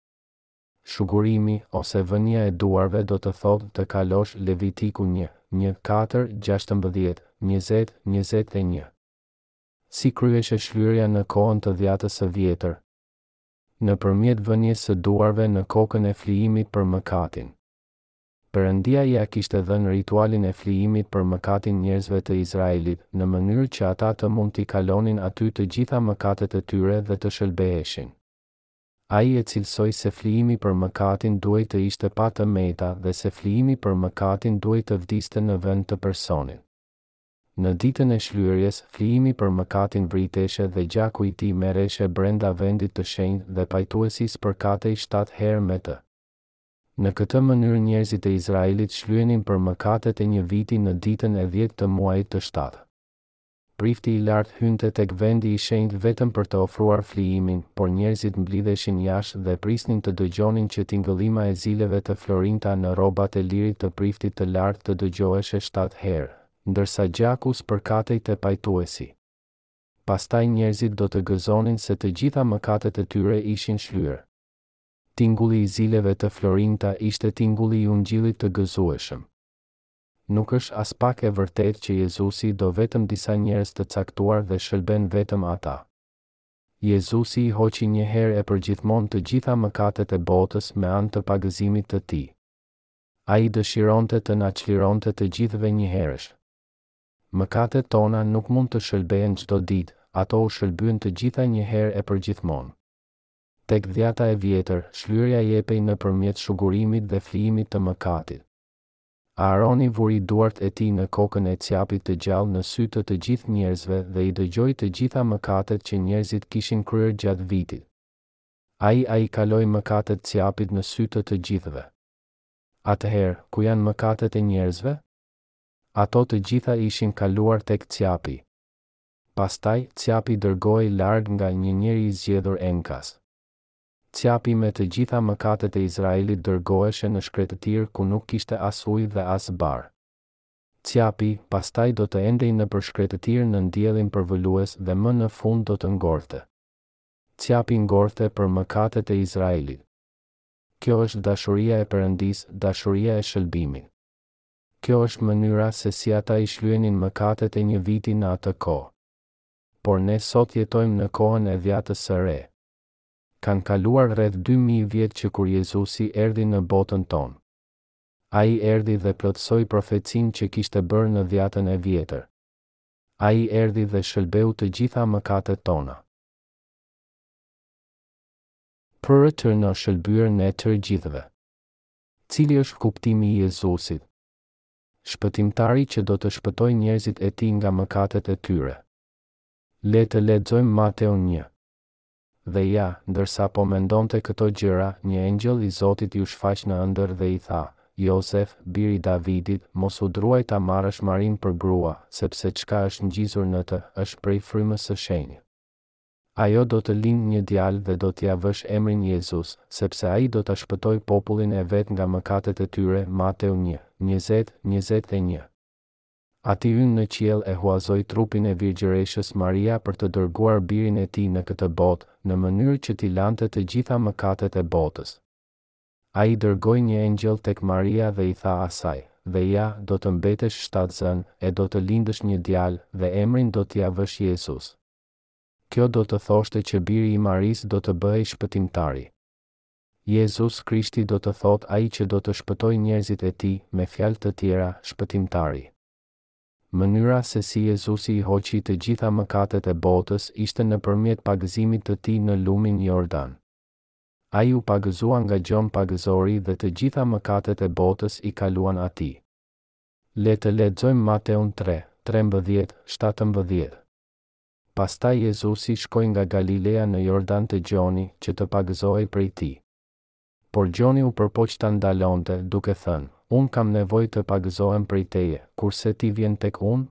Shugurimi ose vënia e duarve do të thotë të kalosh Levitiku një, një, katër, gjashtëmbëdhjetë, njëzet, njëzet e një. Si kryheshe shlyerja në kohën të Dhjatës së Vjetër? Nëpërmjet vënies së duarve në kokën e flijimit për mëkatin. Perëndia ia kishte dhënë ritualin e flijimit për mëkatin njerëzve të Izraelit, në mënyrë që ata të mund t'i kalonin aty të gjitha mëkatet e tyre dhe të shëlbeheshin. Ai e cilësoi se flijimi për mëkatin duhej të ishte pa të meta dhe se flijimi për mëkatin duhej të vdiste në vend të personit. Në ditën e Shlyerjes, flijimi për mëkatin vriteshe dhe gjaku i tij merrej brenda vendit të shenjtë dhe pajtuesi spërkatej shtatë herë me të. Në këtë mënyrë njerëzit e Izraelit shlyenin për mëkatet e një viti në ditën e dhjetë të muajit të shtatë. Prifti i Lartë hynte tek vendi i shenjtë vetëm për të ofruar flijimin, por njerëzit mblidheshin jashtë dhe prisnin të dëgjonin që tingëllima e zileve të florinta në rrobat e lirit të Priftit të Lartë të dëgjoheshe shtatë herë, ndërsa gjaku spërkatej te pajtuesi. Pastaj njerëzit do të gëzonin se të gjitha mëkatet e tyre ishin shlyer. Tingulli i zileve të florinta ishte tingulli i ungjillit të gëzueshëm. Nuk është aspak e vërtetë që Jezusi i do vetëm disa njerëz të caktuar dhe shëlben vetëm ata. Jezusi i hoqi një herë e përgjithmonë të gjitha mëkatet e botës me anë të pagëzimit të tij. Ai dëshironte të na çlironte të gjithëve njëherësh. Mëkatet tona nuk mund të shëlbehen çdo ditë, ato u shëlbyen të gjitha një herë e përgjithmonë. Tek Dhjata e Vjetër, shlyerja jepej nëpërmjet shugurimit dhe flijimit të mëkatit. Aaroni vuri duart e tij në kokën e cjapit të gjallë në sytë të të gjithë njerëzve dhe i dëgjoi të gjitha mëkatet që njerëzit kishin kryer gjatë vitit. Ai ia kaloi mëkatet cjapit në sytë të të gjithëve. Atëherë, ku janë mëkatet e njerëzve? Ato të gjitha ishin kaluar tek cjapi. Pastaj, cjapi dërgohej larg nga një njeri i zgjedhur enkas. Cjapi me të gjitha mëkatet e Izraelit dërgoheshe në shkretëtirë ku nuk kishte as ujë dhe as bar. Cjapi, pastaj do të endej nëpër shkretëtirë nën diellin përvëlues dhe më në fund do të ngordhte. Cjapi ngordhte për mëkatet e Izraelit. Kjo është dashuria e Perëndisë, dashuria e shëlbimit. Kjo është mënyra se si ata i shlyenin mëkatet e një viti në atë kohë. Por ne sot jetojmë në kohën e Dhjatës së Re. Kanë kaluar rreth dy mijë vjet që kur Jezusi erdhi në botën tonë. Ai erdhi dhe plotësoi profecinë që kishte bërë në Dhjatën e Vjetër. Ai erdhi dhe shëlbeu të gjitha mëkatet tona. Për të na shëlbyer ne të gjithëve. Cili është kuptimi i Jezusit? Shpëtimtari që do të shpëtojë njerëzit e tij nga mëkatet e tyre. Le të lexojmë Mateun një. Dhe ja, ndërsa po mendonte këto gjëra, një engjëll i Zotit iu shfaq në ëndërr dhe i tha, Jozef, bir i Davidit, mos u druaj ta marrësh Marinë për grua, sepse çka është ngjizur në të, është prej Frymës së Shenjtë. Ajo do të lindë një djalë dhe do t'ia vësh emrin Jezus, sepse ai do ta shpëtojë popullin e vet nga mëkatet e tyre, Mateu një, njëzet, njëzet e një. Ati Ynë në Qiell e huazoi trupin e Virgjëreshës Maria për të dërguar Birin e Tij në këtë botë, në mënyrë që t'i lante të gjitha mëkatet e botës. Ai dërgoi një engjëll tek Maria dhe i tha asaj, Dhe ja, do të mbetesh shtatzënë, e do të lindësh një djalë, dhe emrin do t'ia vësh Jezus. Kjo do të thoshte që biri i Marisë do të bëhej shpëtimtari. Jezus Krishti do të thotë ai që do të shpëtojë njerëzit e tij, me fjalë të tjera, Shpëtimtari. Mënyra se si Jezusi i hoqi të gjitha mëkatet e botës ishte nëpërmjet pagëzimit të tij në lumin Jordan. Ai u pagëzua nga Gjon Pagëzori dhe të gjitha mëkatet e botës i kaluan atij. Le të lexojmë Mateun tre, trembëdhjetë, shtatëmbëdhjetë. Pastaj Jezusi shkoi nga Galilea në Jordan te Gjoni, që të pagëzohej prej tij. Por Gjoni u përpoq ta ndalonte, duke thënë, Unë kam nevojë të pagëzohem prej teje, kurse ti vjen tek unë?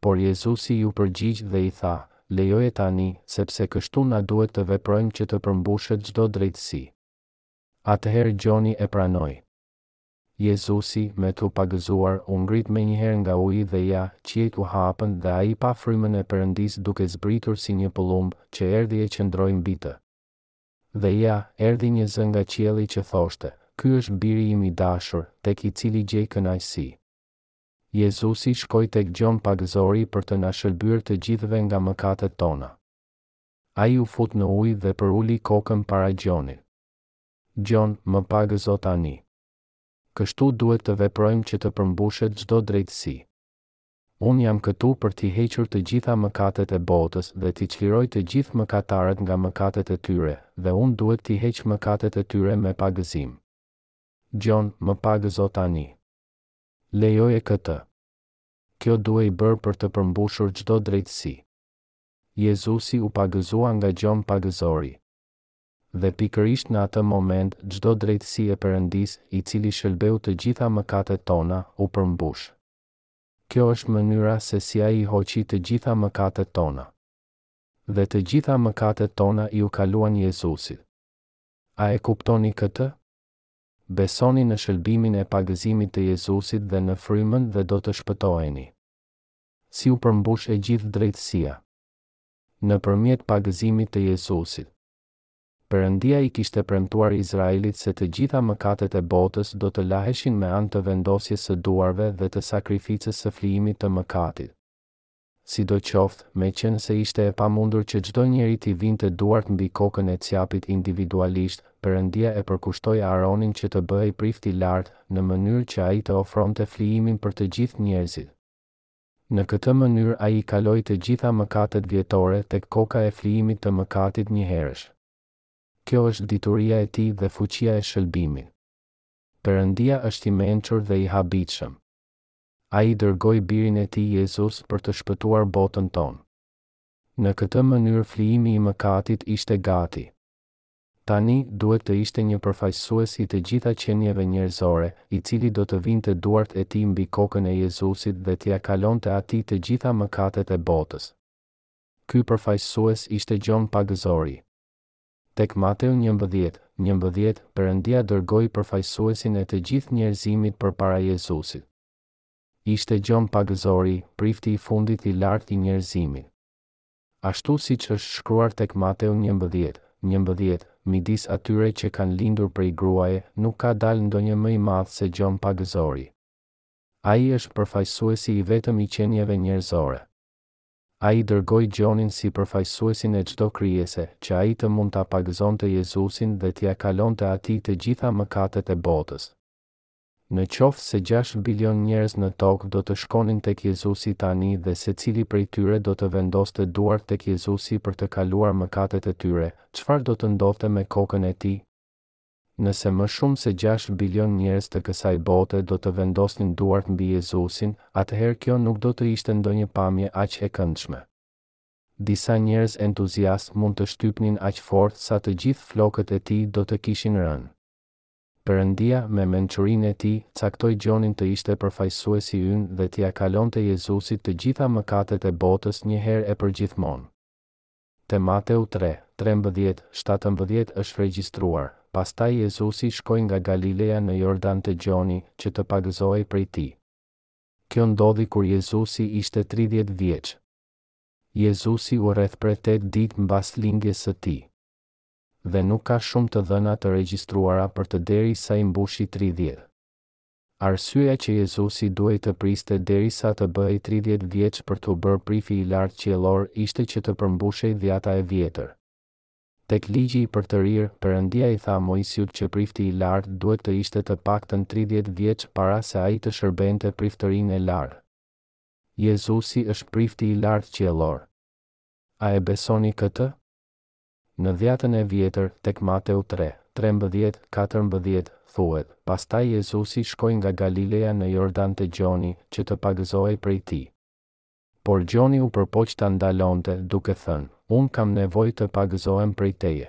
Por Jezusi iu përgjigj dhe i tha, Lejoje tani, sepse kështu na duhet të veprojmë që të përmbushet çdo drejtësi. Atëherë Gjoni e pranoi. Jezusi, me t'u pagëzuar, u ngrit menjëherë nga uji dhe ja, qiejt u hapën dhe ai pa frymën e Perëndisë duke zbritur si një pëllumb, që erdhi e qëndroi mbi të. Dhe ja, erdhi një zë nga qielli që thoshte, Ky është Biri im i dashur, tek i cili gjej kënaqësi. Jezusi shkoi tek Gjon Pagëzori për të na shëlbyer të gjithëve nga mëkatet tona. Ai u fut në ujë dhe përuli kokën para Gjonit. Gjon, më pagëzo tani. Kështu duhet të veprojmë që të përmbushet çdo drejtësi. Unë jam këtu për t'i hequr të gjitha mëkatet e botës dhe t'i çliroj të gjithë mëkatarët nga mëkatet e tyre, dhe unë duhet t'i heq mëkatet e tyre me pagëzim. Gjon, më pagëzo tani. Lejoje këtë. Kjo duhej bërë për të përmbushur çdo drejtësi. Jezusi u pagëzua nga Gjon Pagëzori. Dhe pikërisht në atë moment çdo drejtësi e Perëndisë, i cili shëlbeu të gjitha mëkatet tona, u përmbush. Kjo është mënyra se si Ai i hoqi të gjitha mëkatet tona. Dhe të gjitha mëkatet tona iu kaluan Jezusit. A e kuptoni këtë? Besoni në shëlbimin e pagëzimit të Jezusit dhe në Frymën dhe do të shpëtoheni. Si u përmbush e gjithë drejtësia? Nëpërmjet pagëzimit të Jezusit, Perëndia i kishte premtuar Izraelit se të gjitha mëkatet e botës do të laheshin me anë të vendosjes së duarve dhe të sakrificës së flijimit të mëkatit. Sidoqoftë, meqenëse ishte e pamundur që çdo njeri t'i vinte duart mbi kokën e cjapit individualisht, Perëndia e përkushtoi Aaronin që të bëhej prift i lartë, në mënyrë që ai të ofronte flijimin për të gjithë njerëzit. Në këtë mënyrë ai i kaloi të gjitha mëkatet vjetore tek koka e flijimit të mëkatit njëherësh. Kjo është dituria e tij dhe fuqia e shëlbimit. Perëndia është i mençur dhe i habitshëm. Ai dërgoi Birin e tij Jezus për të shpëtuar botën tonë. Në këtë mënyrë flijimi i mëkatit ishte gati. Tani, duhet të ishte një përfaqësues i të gjitha qenieve njerëzore, i cili do të vinte duart e tij mbi kokën e Jezusit dhe t'ia kalonte atij të gjitha mëkatet e botës. Ky përfaqësues ishte Gjon Pagëzori. Tek Mateu njëmbëdhjetë, njëmbëdhjetë, Perëndia dërgoi përfaqësuesin e të gjithë njerëzimit përpara Jezusit. Ishte Gjon Pagëzori, prifti i fundit i lartë i njerëzimit. Ashtu siç është shkruar tek Mateu njëmbëdhjetë, njëmbëdhjetë, Midis atyre që kanë lindur prej gruaje, nuk ka dalë ndonjë më i madh se Gjon Pagëzori. Ai është përfaqësuesi i vetëm i qenieve njerëzore. Ai dërgoi Gjonin si përfaqësuesin e çdo krijese, që ai të mund ta pagëzonte Jezusin dhe t'ia kalonte atij të gjitha mëkatet e botës. Në qoftë se gjashtë bilionë njerëz në tokë do të shkonin tek Jezusi tani dhe secili prej tyre do të vendoste duart tek Jezusi për të kaluar mëkatet e tyre, çfarë do të ndodhte me kokën e tij? Nëse më shumë se gjashtë bilionë njerëz të kësaj bote do të vendosnin duart mbi Jezusin, atëherë kjo nuk do të ishte ndonjë pamje aq e këndshme. Disa njerëz entuziastë mund të shtypnin aq fort sa të gjithë flokët e tij do të kishin rënë. Perëndia, me mençurinë e Tij, caktoi Gjonin të ishte përfaqësuesi ynë dhe t'ia kalonte Jezusit të gjitha mëkatet e botës një herë e përgjithmonë. Te Mateu tre, trembëdhjetë, shtatëmbëdhjetë është regjistruar, Pastaj Jezusi shkoi nga Galileja në Jordan te Gjoni, që të pagëzohej prej tij. Kjo ndodhi kur Jezusi ishte tridhjetë vjeç. Jezusi u rrethpre tetë ditë mbas lindjes së Tij. dhe nuk ka shumë të dhëna të regjistruara për të deri sa i mbushi tridhjetë. Arsyeja që Jezusi duhej të priste deri sa të bëhej tridhjetë vjeç për t'u bërë prift i lartë qiellor ishte që të përmbushej dhjata e vjetër. Tek Ligji i Përtërirë, Perëndia i tha Moisiut që prifti i lartë duhet të ishte të paktën tridhjetë vjeç para se ai të shërbente priftërinë e lartë. Jezusi është Prifti i Lartë Qiellor. A e besoni këtë? Në Dhjatën e Vjetër, tek Mateu tre, trembëdhjetë, katërmbëdhjetë, thuhet, Pastaj Jezusi shkoi nga Galileja në Jordan te Gjoni, që të pagëzohej prej tij. Por Gjoni u përpoq ta ndalonte, duke thënë, Unë kam nevojë të pagëzohem prej teje.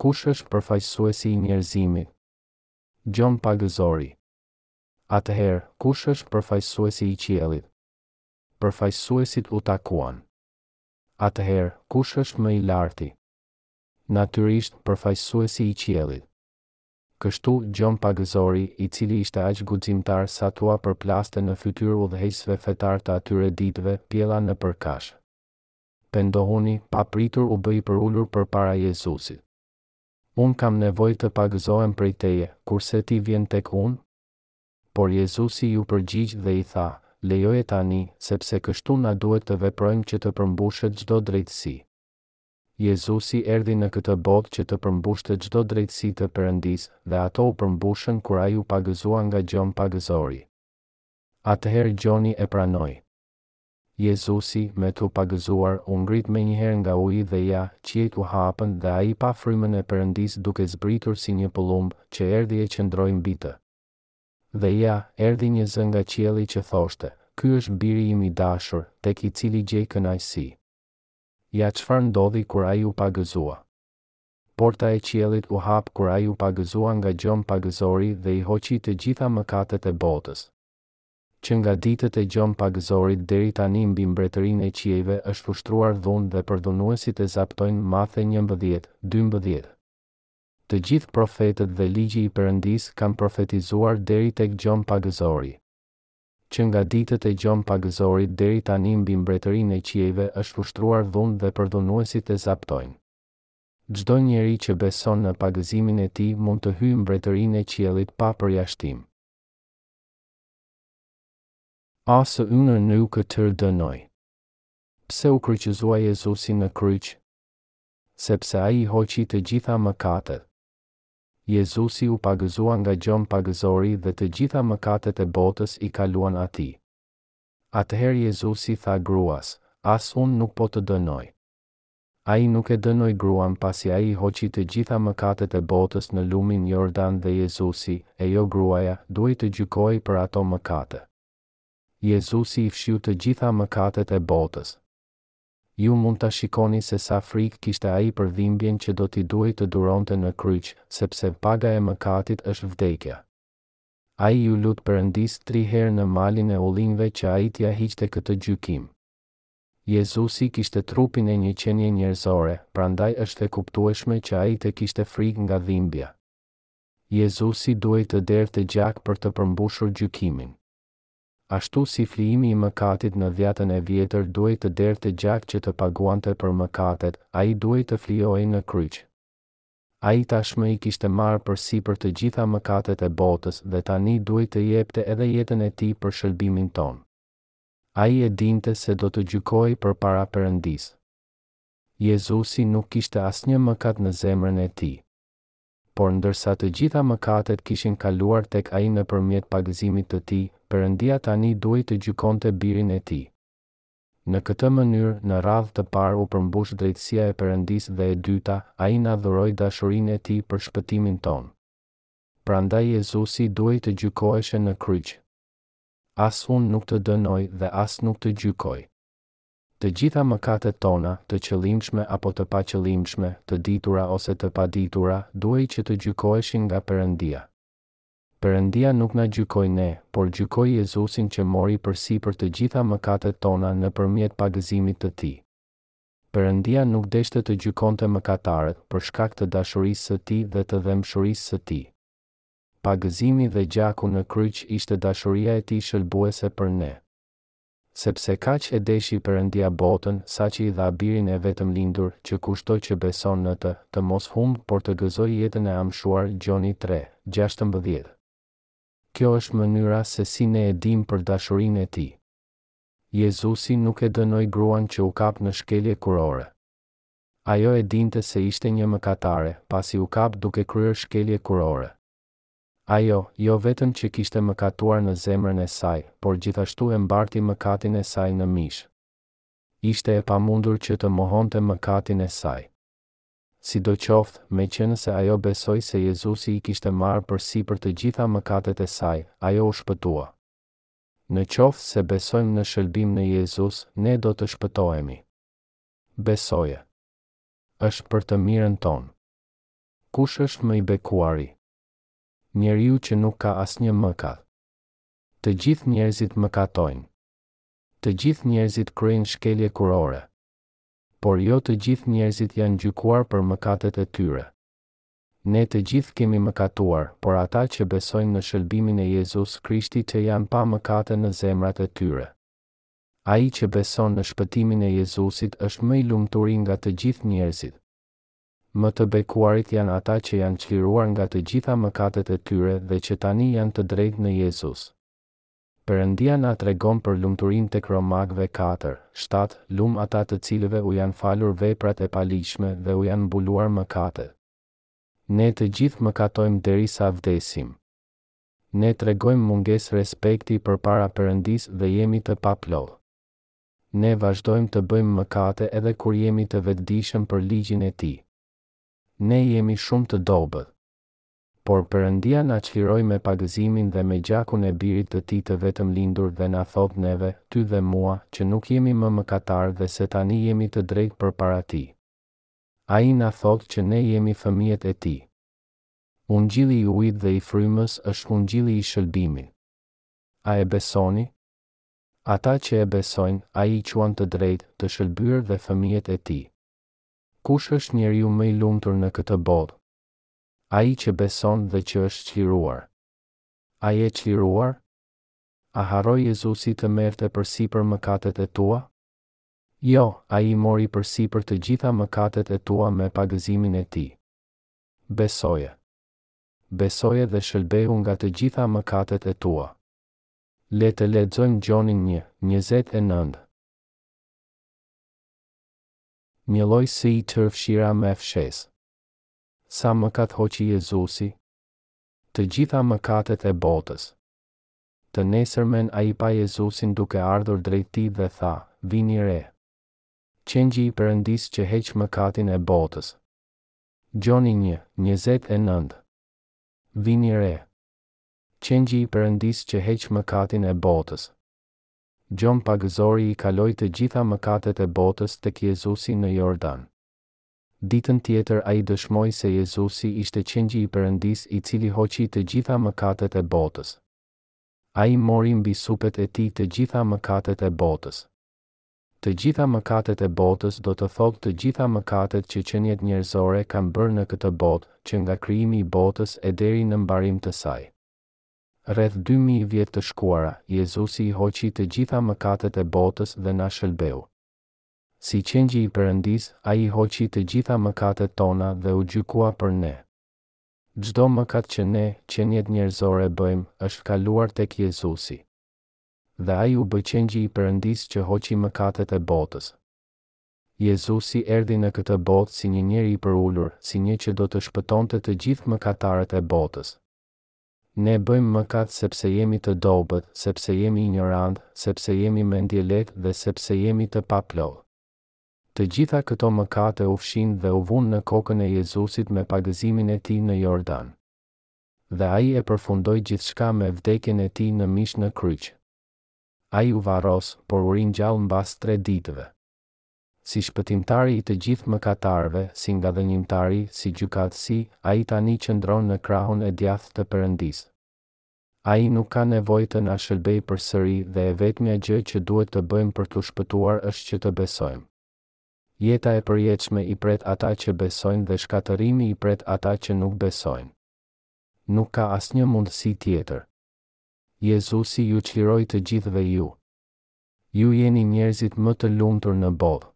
Kush është përfaqësuesi i njerëzimit? Gjon Pagëzori. Atëherë, kush është përfaqësuesi i qiellit? Përfaqësuesit u takuan. Atëherë, kush është më i larti? Natyrisht, Përfaqësuesi i Qiellit. Kështu, Gjon Pagëzori, i cili ishte aq guximtar sa t'ua përplaste në fytyrë udhëheqësve fetarë të atyre ditëve, pjella nepërkash. Pendohuni, papritur u bë i përulur përpara Jezusit. Unë kam nevojë të pagëzohem prej teje, kurse ti vjen tek unë? Por Jezusi iu përgjigj dhe i tha, Lejoje tani, sepse kështu na duhet të veprojmë që të përmbushet çdo drejtësi. Jezusi erdhi në këtë botë që të përmbushte çdo drejtësi të Perëndisë, dhe ato u përmbushën kur ai u pagëzua nga Gjon Pagëzori. Atëherë Gjoni e pranoi. Jezusi, me t'u pagëzuar, u ngrit menjëherë nga uji dhe ja, qiejt u hapën dhe ai pa frymën e Perëndisë duke zbritur si një pëllumb, që erdhi e qëndroi mbi të. Dhe ja, erdhi një zë nga qielli që thoshte, Ky është Biri im i dashur, tek i cili gjej kënaqësi. Ja çfarë ndodhi kur ai u pagëzua. Porta e qiellit u hap kur ai u pagëzua nga Gjon Pagëzori dhe i hoqi të gjitha mëkatet e botës. Që nga ditët e Gjon Pagëzorit deri tani mbi mbretërinë e qiejve është ushtruar dhunë dhe përdhunuesit e zaptojnë, Mateu njëmbëdhjetë, dymbëdhjetë. Të gjithë profetët dhe ligji i Perëndisë kanë profetizuar deri tek Gjon Pagëzori. Që nga ditët e Gjon Pagëzorit deri tani mbi mbretërinë e qiejve është ushtruar dhunë dhe përdhunuesit e zaptojnë. Çdo njeri që beson në pagëzimin e tij mund të hyjë mbretërinë e qiellit pa përjashtim. As unë nuk të dënoj. Pse u kryqëzua Jezusi në kryq? Sepse Ai i hoqi të gjitha mëkatet. Jezusi u pagëzua nga Gjon Pagëzori dhe të gjitha mëkatet e botës i kaluan Atij. Atëherë Jezusi tha gruas, As Unë nuk po të dënoj. Ai nuk e dënoi gruan pasi Ai i hoqi të gjitha mëkatet e botës në lumin Jordan dhe Jezusi, e jo gruaja, duhej të gjykohej për ato mëkate. Jezusi i fshiu të gjitha mëkatet e botës. Ju mund ta shikoni se sa frikë kishte ai për dhimbjen që do t'i duhej të duronte në kryq, sepse paga e mëkatit është vdekja. Ai iu lut Perëndisë tri herë në Malin e Ullinjve që ai t'ia hiqte këtë gjykim. Jezusi kishte trupin e një qenie njerëzore, prandaj është e kuptueshme që ai të kishte frikë nga dhimbja. Jezusi duhej të derdhte gjak për të përmbushur gjykimin. ashtu si flijimi i mëkatit në dhjatën e vjetër duhej të derdhte gjak që të paguante për mëkatet, ai duhej të flijohej në kryq. Ai tashmë i kishte marrë përsipër të gjitha mëkatet e botës dhe tani duhej të jepte edhe jetën e tij për shëlbimin tonë. Ai e dinte se do të gjykohej përpara Perëndisë. Jezusi nuk kishte asnjë mëkat në zemrën e tij. Por ndërsa të gjitha mëkatet kishin kaluar tek ai nëpërmjet pagëzimit të tij, Perëndia tani duhej të gjykonte birin e tij. Në këtë mënyrë, në radhë të parë u përmbush drejtësia e Perëndisë dhe e dyta, ai na dhuroi dashurinë e tij për shpëtimin tonë. Prandaj Jezusi duhej të gjykoheshe në kryq. As unë nuk të dënoj dhe as nuk të gjykoj. Të gjitha mëkatet tona, të qëllimshme apo të paqëllimshme, të ditura ose të paditura, duhej që të gjykoheshin nga Perëndia. Perëndia nuk na gjykoi ne, por gjykoi Jezusin që mori përsipër të gjitha mëkatet tona nëpërmjet pagëzimit të Tij. Perëndia nuk deshte të gjykonte mëkatarët, për shkak të dashurisë së Tij dhe të dhembshurisë së Tij. Pagëzimi dhe gjaku në kryq ishte dashuria e Tij shëlbuese për ne. Sepse kaq e deshi Perëndia botën, saqë i dha Birin e Vetëmlindur, që kushdo që beson në të, të mos humbë, por të gëzojë jetën e amshuar, Gjoni tre, gjashtëmbëdhjetë. Kjo është mënyra se si ne e dimë për dashurinë e Tij. Jezusi nuk e dënoi gruan që u kap në shkelje kurore. Ajo e dinte se ishte një mëkatare, pasi u kap duke kryer shkelje kurore. Ajo, jo vetëm që kishte mëkatuar në zemrën e saj, por gjithashtu e mbarti mëkatin e saj në mish. Ishte e pamundur që të mohonte mëkatin e saj. Sidoqoftë, meqenëse ajo besoi se Jezusi i kishte marrë përsipër të gjitha mëkatet e saj, ajo u shpëtua. Në qoftë se besojmë në shëlbimin në Jezus, ne do të shpëtohemi. Besoje. Është për të mirën tonë. Kush është më i bekuari? Njeriu që nuk ka asnjë mëkat. Të gjithë njerëzit mëkatojnë. Të gjithë njerëzit kryejnë shkelje kurore. Por jo të gjithë njerëzit janë gjykuar për mëkatet e tyre. Ne të gjithë kemi mëkatuar, por ata që besojnë në shëlbimin e Jezus Krishtit janë pa mëkate në zemrat e tyre. Ai që beson në shpëtimin e Jezusit është më i lumturi nga të gjithë njerëzit. Më të bekuarit janë ata që janë çliruar nga të gjitha mëkatet e tyre dhe që tani janë të drejtë në Jezus. Perëndia na tregon për lumturinë tek Romakëve katër, shtatë, Lum ata të cilëve u janë falur veprat e paligjshme dhe u janë mbuluar mëkatet. Ne të gjithë mëkatojmë derisa vdesim. Ne tregojmë mungesë respekti përpara Perëndisë dhe jemi të paplotë. Ne vazhdojmë të bëjmë mëkate edhe kur jemi të vetëdijshëm për ligjin e Tij. Ne jemi shumë të dobët. Por Perëndia na çliroi me pagëzimin dhe me gjakun e Birit të Tij të vetëmlindur dhe na thotë neve, ty dhe mua, që nuk jemi më mëkatarë dhe se tani jemi të drejtë përpara Tij. Ai na thotë që ne jemi fëmijët e Tij. Ungjilli i ujit dhe i frymës është ungjilli i shëlbimit. A e besoni? Ata që e besojnë, Ai i quan të drejtë, të shëlbyer dhe fëmijët e Tij. Kush është njeriu më i lumtur në këtë botë? Ai që beson dhe që është çliruar. A je çliruar? A harroi Jezusi të merrte përsipër mëkatet e tua? Jo, Ai i mori përsipër të gjitha mëkatet e tua me pagëzimin e Tij. Besoje. Besoje dhe shëlbehu nga të gjitha mëkatet e tua. Le të lexojmë Gjonin një, njëzet e nëntë. Njëlloj si i tëri fshirë me fshesë. Sa mëkat hoqi Jezusi? Të gjitha mëkatet e botës. Të nesërmen ai pa Jezusin duke ardhur drejt tij dhe tha, Vini re. Qengji i Perëndisë që heq mëkatin e botës. Gjoni një, njëzet e nëntë. Vini re. Qengji i Perëndisë që heq mëkatin e botës. Gjon Pagëzori i kaloi të gjitha mëkatet e botës tek Jezusi në Jordan. Ditën tjetër ai dëshmoi se Jezusi ishte Qengji i Perëndisë i cili hoqi të gjitha mëkatet e botës. Ai mori mbi supet e tij të gjitha mëkatet e botës. Të gjitha mëkatet e botës do të thotë të gjitha mëkatet që qeniet njerëzore kanë bërë në këtë botë, që nga krijimi i botës e deri në mbarim të saj. Rreth dy mijë vjet të shkuara, Jezusi i hoqi të gjitha mëkatet e botës dhe na shëlbeu. Si qengji i Perëndisë, ai i hoqi të gjitha mëkatet tona dhe u gjykua për ne. Çdo mëkat që ne, qeniet njerëzore bëjmë, është kaluar tek Jezusi. dhe ai u bë qengji i Perëndisë që hoqi mëkatet e botës. Jezusi erdhi në këtë botë si një njeri i përulur, si një që do të shpëtonte të gjithë mëkatarët e botës. Ne bëjmë mëkat sepse jemi të dobët, sepse jemi injorantë, sepse jemi mendjelehtë dhe sepse jemi të paplotë. Të gjitha këto mëkate u fshinë dhe u vunë në kokën e Jezusit me pagëzimin e tij në Jordan. Dhe ai e përfundoi gjithçka me vdekjen e tij në mish në kryq. Ai u varros, por u ringjall mbas tre ditëve. Si shpëtimtari i të gjithë mëkatarëve, si ngadhënjimtari, si gjykatësi, ai tani qëndron në krahun e djathtë të Perëndisë. Ai nuk ka nevojë të na shëlbejë përsëri dhe e vetmja gjë që duhet të bëjmë për t'u shpëtuar është që të besojmë. Jeta e përjetshme i pret ata që besojnë dhe shkatërrimi i pret ata që nuk besojnë. Nuk ka asnjë mundësi tjetër. Jezusi ju çliroi të gjithëve ju. Ju jeni njerëzit më të lumtur në botë.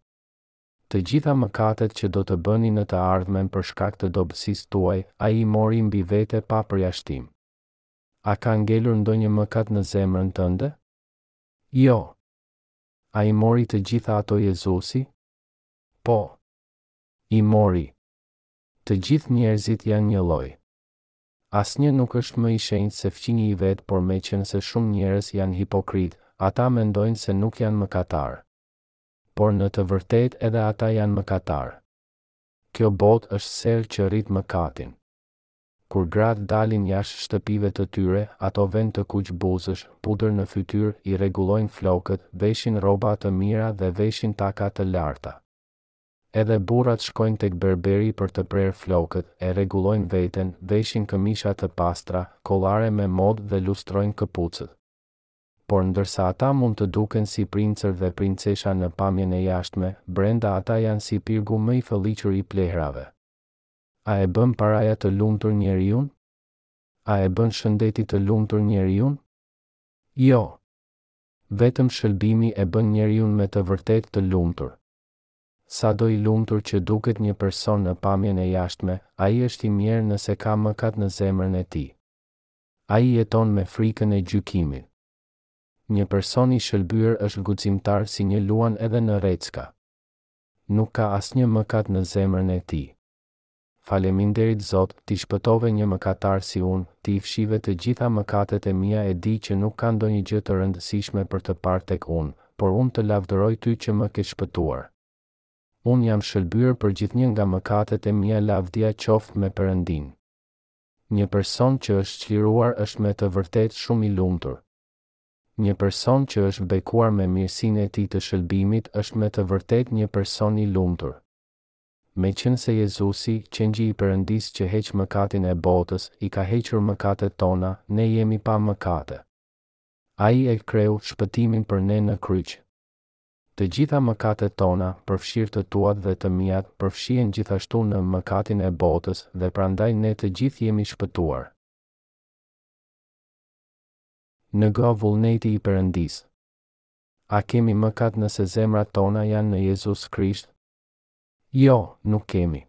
Të gjitha mëkatet që do të bëni në të ardhmen për shkak të dobësisë tuaj, Ai i mori mbi vete pa përjashtim. A ka ngelur ndonjë mëkat në zemrën tënde? Jo. A i mori të gjitha ato Jezusi? Po. I mori. Të gjithë njerëzit janë njëlloj. Asnjë nuk është më i shenjtë se fqinji i vet por meqenëse shumë njerëz janë hipokritë, ata mendojnë se nuk janë mëkatarë. Por në të vërtetë edhe ata janë mëkatarë. Kjo botë është serë që rrit mëkatin. Kur gratë dalin jashtë shtëpive të tyre, ato vënë të kuq buzësh, pudër në fytyrë, i rregullojnë flokët, veshin rroba të mira dhe veshin taka të larta. Edhe burrat shkojnë tek berberi për të prerë flokët, e rregullojnë veten, veshin këmisha të pastra, kollare me modë dhe lustrojnë këpucët. Por ndërsa ata mund të duken si princër dhe princesha në pamjen e jashtme, brenda ata janë si pirgu më i fëlliqur i plehrave. A e bën paraja të lumtur njeriun? A e bën shëndeti të lumtur njeriun? Jo. Vetëm shëlbimi e bën njeriun me të vërtetë të lumtur. Sado i lumtur që duket një person në pamjen e jashtme, ai është i mjerë nëse ka mëkat në zemrën e tij. Ai jeton me frikën e gjykimit. Një person i shëlbyer është guximtar si një luan edhe në rrecka. Nuk ka asnjë mëkat në zemrën e tij. Faleminderit Zot, ti shpëtove një mëkatar si unë, ti i fshive të gjitha mëkatet e mia e di që nuk ka ndonjë gjë të rëndësishme për të parë tek unë, por unë të lavdëroj ty që më ke shpëtuar. Unë jam shëlbyer për gjithnjë nga mëkatet e mia lavdia qoftë me Perëndinë. Një person që është çliruar është me të vërtetë shumë i lumtur. Një person që është bekuar me mirësinë e tij të shëlbimit është me të vërtetë një person i lumtur. Meqenëse Jezusi, Qengji i Perëndisë që heq mëkatin e botës, i ka hequr mëkatet tona, ne jemi pa mëkate. Ai e kreu shpëtimin për ne në kryq. Të gjitha mëkatet tona, përfshirë të tuat dhe të miat, përfshihen gjithashtu në mëkatin e botës, dhe prandaj ne të gjithë jemi shpëtuar. Nga vullneti i Perëndisë. A kemi mëkat nëse zemrat tona janë në Jezus Krisht? Jo, nuk kemi.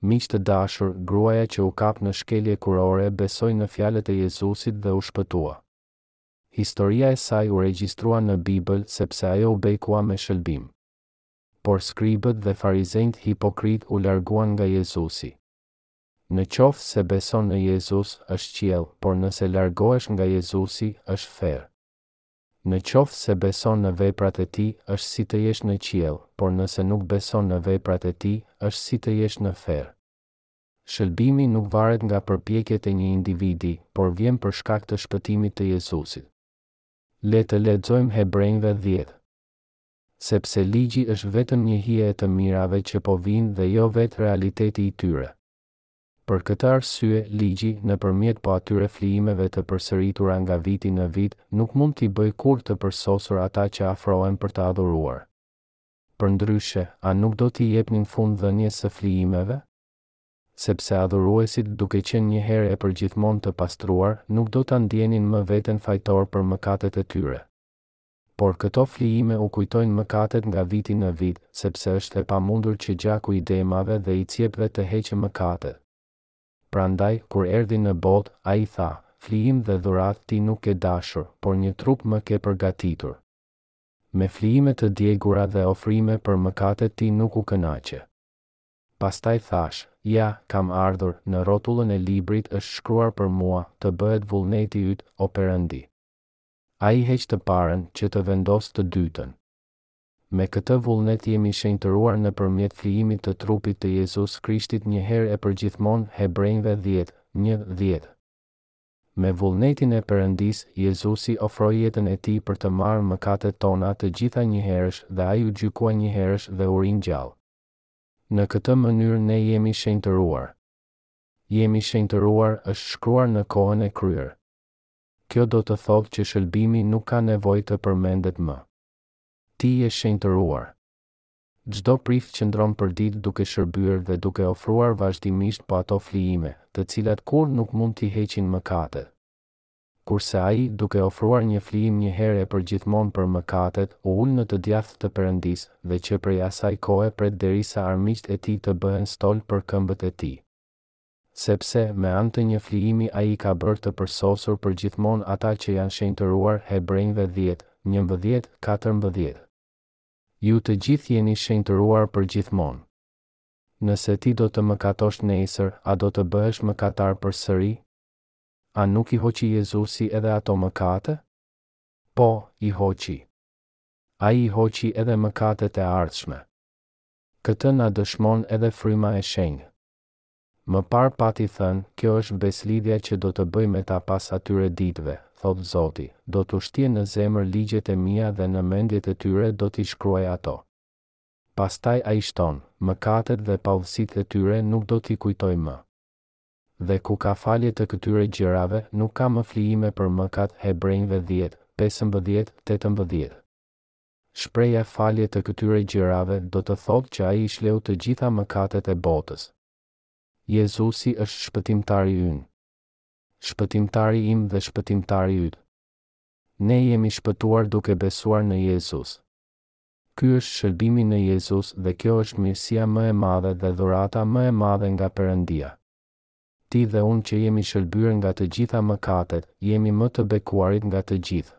Miq të dashur, gruaja që u kap në shkelje kurore besoi në fjalët e Jezusit dhe u shpëtua. Historia e saj u regjistrua në Bibël sepse ajo u bekua me shëlbim. Por skribët dhe farizenjtë hipokritë u larguan nga Jezusi. Në qoftë se beson në Jezus, është qiell, por nëse largohesh nga Jezusi, është ferr. Në qoftë se beson në veprat e Tij, është si të jesh në qiell, por nëse nuk beson në veprat e Tij, është si të jesh në ferr. Shëlbimi nuk varet nga përpjekjet e një individi, por vjen për shkak të shpëtimit të Jezusit. Le të lexojmë Hebrenjve dhjetë. Sepse ligji është vetëm një hije e të mirave që po vijnë dhe jo vetë realiteti i tyre. Për këtë arsye, ligji, nëpërmjet po atyre flijimeve të përsëritura nga viti në vit, nuk mund t'i bëjë kurrë të përsosur ata që afrohen për të adhuruar. Përndryshe, a nuk do t'i jepnin fund dhënies së flijimeve? Sepse adhuruesit, duke qenë një herë e përgjithmonë të pastruar, nuk do ta ndjenin më veten fajtor për mëkatet e tyre. Por këto flijime u kujtojnë mëkatet nga viti në vit, sepse është e pamundur që gjaku i demave dhe i cjepve të heqë mëkatet. Prandaj, kur erdhi në botë, ai tha, Flijim dhe dhuratë ti nuk ke dashur, por një trup më ke përgatitur. Me flijime të djegura dhe ofrime për mëkatet ti nuk u kënaqe. Pastaj thashë, Ja, kam ardhur, në rrotullën e librit është shkruar për mua, të bëhet vullneti yt, o Perëndi. Ai heq të parën që të vendosë të dytën. Me këtë vullnet jemi shenjtëruar nëpërmjet flijimit të trupit të Jezus Krishtit njëherë e përgjithmonë Hebrenjve dhjetë, një, dhjetë. Me vullnetin e Perëndisë, Jezusi ofroi jetën e Tij për të marrë mëkatet tona të gjitha njëherësh dhe Ai u gjykua njëherësh dhe u ringjall. Në këtë mënyrë ne jemi shenjtëruar. Jemi shenjtëruar është shkruar në kohën e kryer. Kjo do të thotë që shëlbimi nuk ka nevojë të përmendet më. Ti je shenjtëruar. Çdo prift qëndron përditë duke shërbyer dhe duke ofruar vazhdimisht po ato flijime, të cilat kurrë nuk mund t'i heqin mëkatet. Kurse Ai, duke ofruar një flijim njëherë e përgjithmonë për mëkatet, u ul në të djathtë të Perëndisë, dhe që prej asaj kohe pret derisa armiqtë e Tij të bëhen stol për këmbët e Tij. Sepse, me anë të një flijimi ai i ka bërë të përsosur përgjithmonë ata që janë shenjtëruar, Hebrenjve dhjetë, njëmbëdhjetë, katërmbëdhjetë. Ju të gjithë jeni shenjtëruar përgjithmonë. Nëse ti do të mëkatosh nesër, a do të bëhesh mëkatar përsëri? A nuk i hoqi Jezusi edhe ato mëkate? Po, i hoqi. Ai i hoqi edhe mëkatet e ardhshme. Këtë na dëshmon edhe Fryma e Shenjtë. Më parë pati thënë, kjo është besëlidhja që do të bëj me ta pas atyre ditëve, thotë Zoti, do t'u shtie në zemër ligjet e mia dhe në mendjet e tyre do t'i shkruaj ato. Pastaj ai shton, mëkatet dhe paudhësitë e tyre nuk do t'i kujtoj më. Dhe ku ka falje të këtyre gjërave, nuk ka më flijime për mëkat, Hebrenjve dhjetë, pesëmbëdhjetë, tetëmbëdhjetë. Shprehja falje të këtyre gjërave do të thotë që ai i shleu të gjitha mëkatet e botës. Jezusi është Shpëtimtari ynë. Shpëtimtari im dhe Shpëtimtari yt. Ne jemi shpëtuar duke besuar në Jezus. Ky është shëlbimi në Jezus dhe kjo është mirësia më e madhe dhe dhurata më e madhe nga Perëndia. Ti dhe unë që jemi shëlbyer nga të gjitha mëkatet, jemi më të bekuarit nga të gjithë.